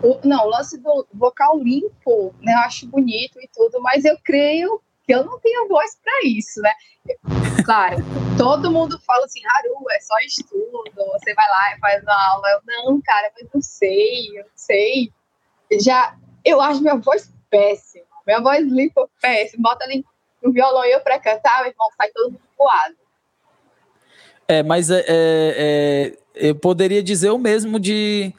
S2: O, não, o lance do vocal limpo, né? Eu acho bonito e tudo, mas eu creio que eu não tenho voz para isso, né? Claro, todo mundo fala assim, Haru, é só estudo, você vai lá e faz uma aula. Eu, não, cara, mas não sei, eu não sei. Já, eu acho minha voz péssima, minha voz limpa péssima, bota ali no violão eu pra cantar, meu irmão, sai todo mundo voado.
S1: É, mas é, é, é, eu poderia dizer o mesmo de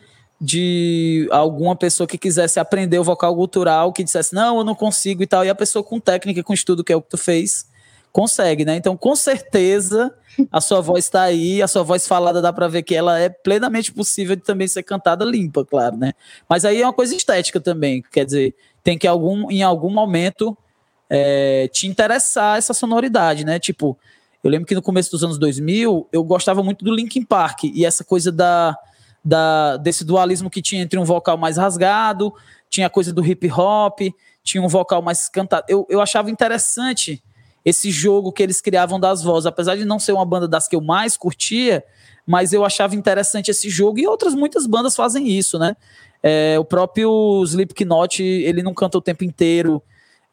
S1: de alguma pessoa que quisesse aprender o vocal cultural, que dissesse, não, eu não consigo e tal, e a pessoa com técnica, com estudo, que é o que tu fez, consegue, né? Então, com certeza, a sua voz está aí, a sua voz falada dá para ver que ela é plenamente possível de também ser cantada limpa, claro, né? Mas aí é uma coisa estética também, quer dizer, tem que algum, em algum momento é, te interessar essa sonoridade, né? Tipo, eu lembro que no começo dos anos 2000, eu gostava muito do Linkin Park, e essa coisa da da, desse dualismo que tinha entre um vocal mais rasgado, tinha a coisa do hip hop, tinha um vocal mais cantado. Eu, eu achava interessante esse jogo que eles criavam das vozes, apesar de não ser uma banda das que eu mais curtia, mas eu achava interessante esse jogo e outras muitas bandas fazem isso, né? É, o próprio Slipknot, ele não canta o tempo inteiro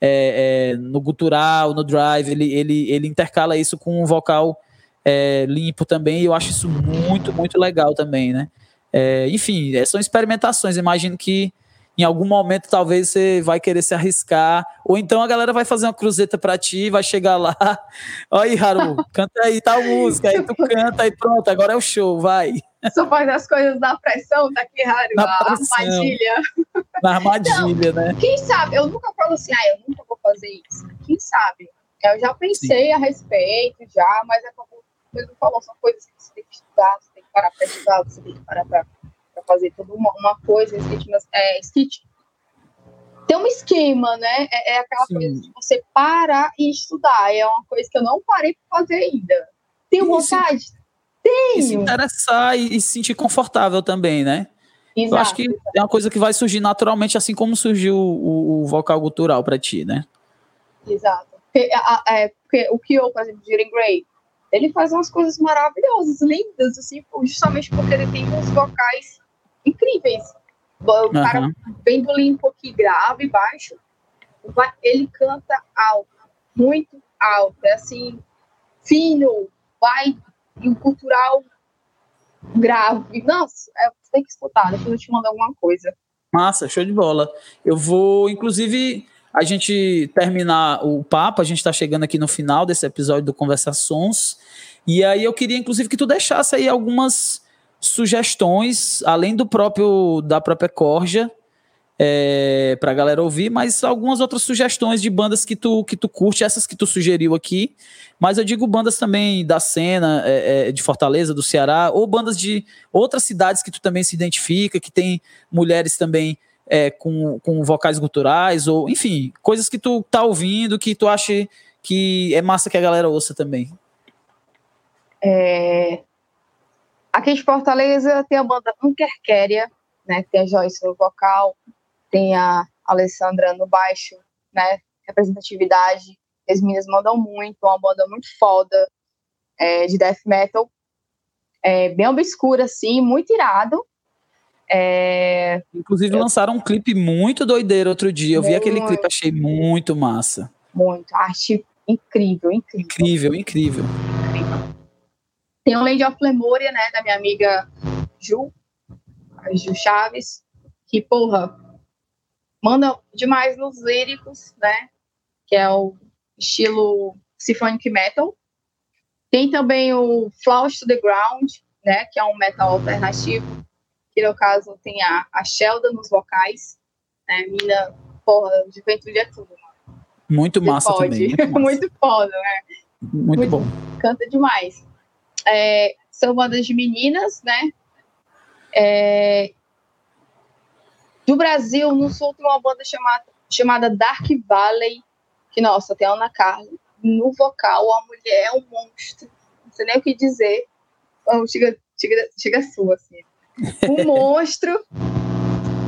S1: é, é, no gutural, no drive, ele, ele, ele intercala isso com um vocal é, limpo também, e eu acho isso muito, muito legal também, né? É, enfim, é, são experimentações. Imagino que em algum momento talvez você vai querer se arriscar, ou então a galera vai fazer uma cruzeta para ti, vai chegar lá, olha aí, Haru, canta aí tal música, aí tu canta e pronto, agora é o show, vai.
S2: Só faz as coisas na pressão, tá aqui, Haru, na a pressão, armadilha.
S1: Na armadilha, né?
S2: Quem sabe, eu nunca falo assim, ah, eu nunca vou fazer isso. Quem sabe? Eu já pensei Sim. a respeito, já, mas é como você falou, são coisas que você tem que estudar, parar para estudar, você tem que parar para fazer toda uma, uma coisa, skit, é, skit tem um esquema, né? É, é aquela Sim. coisa de você parar e estudar. É uma coisa que eu não parei para fazer ainda. Tenho vontade? Tenho.
S1: E se interessar e, e se sentir confortável também, né? Exato, eu acho que exato. é uma coisa que vai surgir naturalmente, assim como surgiu o, o vocal cultural para ti, né?
S2: Exato. Porque, a, a, é, porque o que eu, por exemplo, Jiren Gray, ele faz umas coisas maravilhosas, lindas, assim, justamente porque ele tem uns vocais incríveis. O uhum. cara vem do limpo aqui, grave, baixo, ele canta alto, muito alto, é assim, fino, vai, e o cultural grave. Nossa, é, você tem que escutar, depois eu te mando alguma coisa.
S1: Massa, show de bola. Eu vou, inclusive, a gente terminar o papo, a gente está chegando aqui no final desse episódio do Conversações, e aí eu queria, inclusive, que tu deixasse aí algumas sugestões, além do próprio da própria Corja, é, para a galera ouvir, mas algumas outras sugestões de bandas que tu, que tu curte, essas que tu sugeriu aqui, mas eu digo bandas também da cena é, é, de Fortaleza, do Ceará, ou bandas de outras cidades que tu também se identifica, que tem mulheres também é, com, com vocais guturais, ou enfim, coisas que tu tá ouvindo, que tu acha que é massa que a galera ouça também.
S2: É... Aqui de Fortaleza tem a banda Unkerquéria, né, tem a Joyce no vocal, tem a Alessandra no baixo, né, representatividade, as meninas mandam muito, é uma banda muito foda, é, de death metal, é, bem obscura, assim, muito irado, é...
S1: Inclusive lançaram um clipe muito doideiro outro dia. Eu muito, vi aquele clipe, achei muito massa.
S2: Muito. Arte incrível, incrível.
S1: Incrível, incrível.
S2: Tem o Lady of Lemuria, né, da minha amiga Ju, a Ju Chaves, que, porra, manda demais nos líricos, né, que é o estilo symphonic metal. Tem também o Flowers to the Ground, né, que é um metal alternativo, que no caso tem a, a Sheldon nos vocais, né, mina, porra, juventude é tudo, mano.
S1: Muito massa pode. também. Muito, massa.
S2: muito foda, né?
S1: Muito, muito, bom.
S2: Canta demais. É, são bandas de meninas, né? É, do Brasil, no sul tem uma banda chamada, chamada Dark Valley, que, nossa, tem a Ana Carla. No vocal, a mulher é um monstro. Não sei nem o que dizer. Chega, chega, chega sua, assim. Um monstro.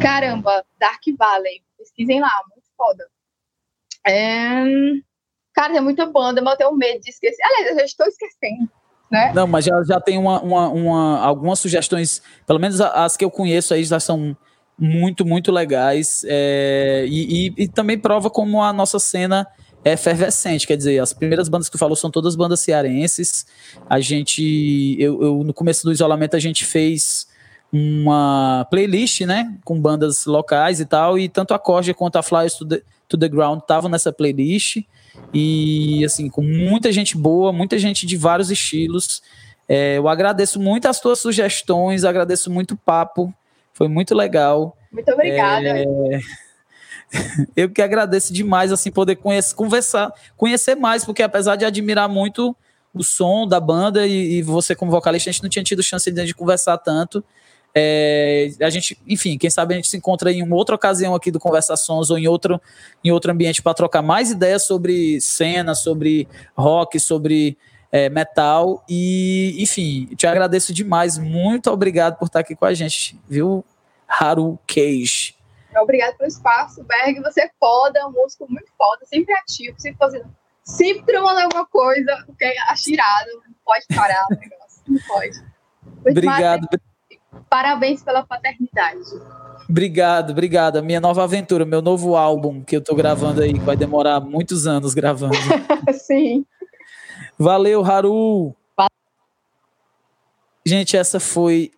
S2: Caramba, Dark Valley. Pesquisem lá, muito foda. É... Cara, tem muita banda, mas eu tenho medo de esquecer. Aliás, eu já estou esquecendo. Né?
S1: Não, mas já, já tem uma, uma, uma, algumas sugestões, pelo menos as que eu conheço aí já são muito, muito legais. É, e, e, e, também prova como a nossa cena é efervescente. Quer dizer, as primeiras bandas que falou são todas bandas cearenses. A gente, eu, eu no começo do isolamento, a gente fez uma playlist, né, com bandas locais e tal, e tanto a Corja quanto a Flyers to the, to the Ground estavam nessa playlist, e assim, com muita gente boa, muita gente de vários estilos. É, eu agradeço muito as tuas sugestões, agradeço muito o papo, foi muito legal.
S2: Muito obrigada. É...
S1: Eu que agradeço demais, assim, poder conhecer, conversar, conhecer mais, porque apesar de admirar muito o som da banda e, e você como vocalista, a gente não tinha tido chance de, de conversar tanto. É, a gente, enfim, quem sabe a gente se encontra em uma outra ocasião aqui do Conversações ou em outro, em outro ambiente para trocar mais ideias sobre cena, sobre rock, sobre é, metal. E, enfim, te agradeço demais. Muito obrigado por estar aqui com a gente, viu, Haru Cage.
S2: Obrigado pelo espaço, Berg. Você é foda, é um músico muito foda, sempre ativo, sempre fazendo, sempre tramando alguma coisa, porque é achirado, não pode parar o negócio, não pode.
S1: Obrigado.
S2: Parabéns pela paternidade.
S1: Obrigado, obrigado. A minha nova aventura, meu novo álbum que eu tô gravando aí, que vai demorar muitos anos gravando.
S2: Sim.
S1: Valeu, Haru. Gente, essa foi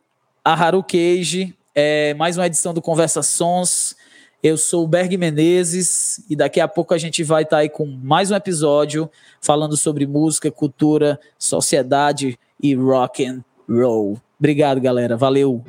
S1: a Haru Cage, é mais uma edição do Conversa Sons. Eu sou o Berg Menezes e daqui a pouco a gente vai estar tá aí com mais um episódio falando sobre música, cultura, sociedade e rock and roll. Obrigado, galera. Valeu.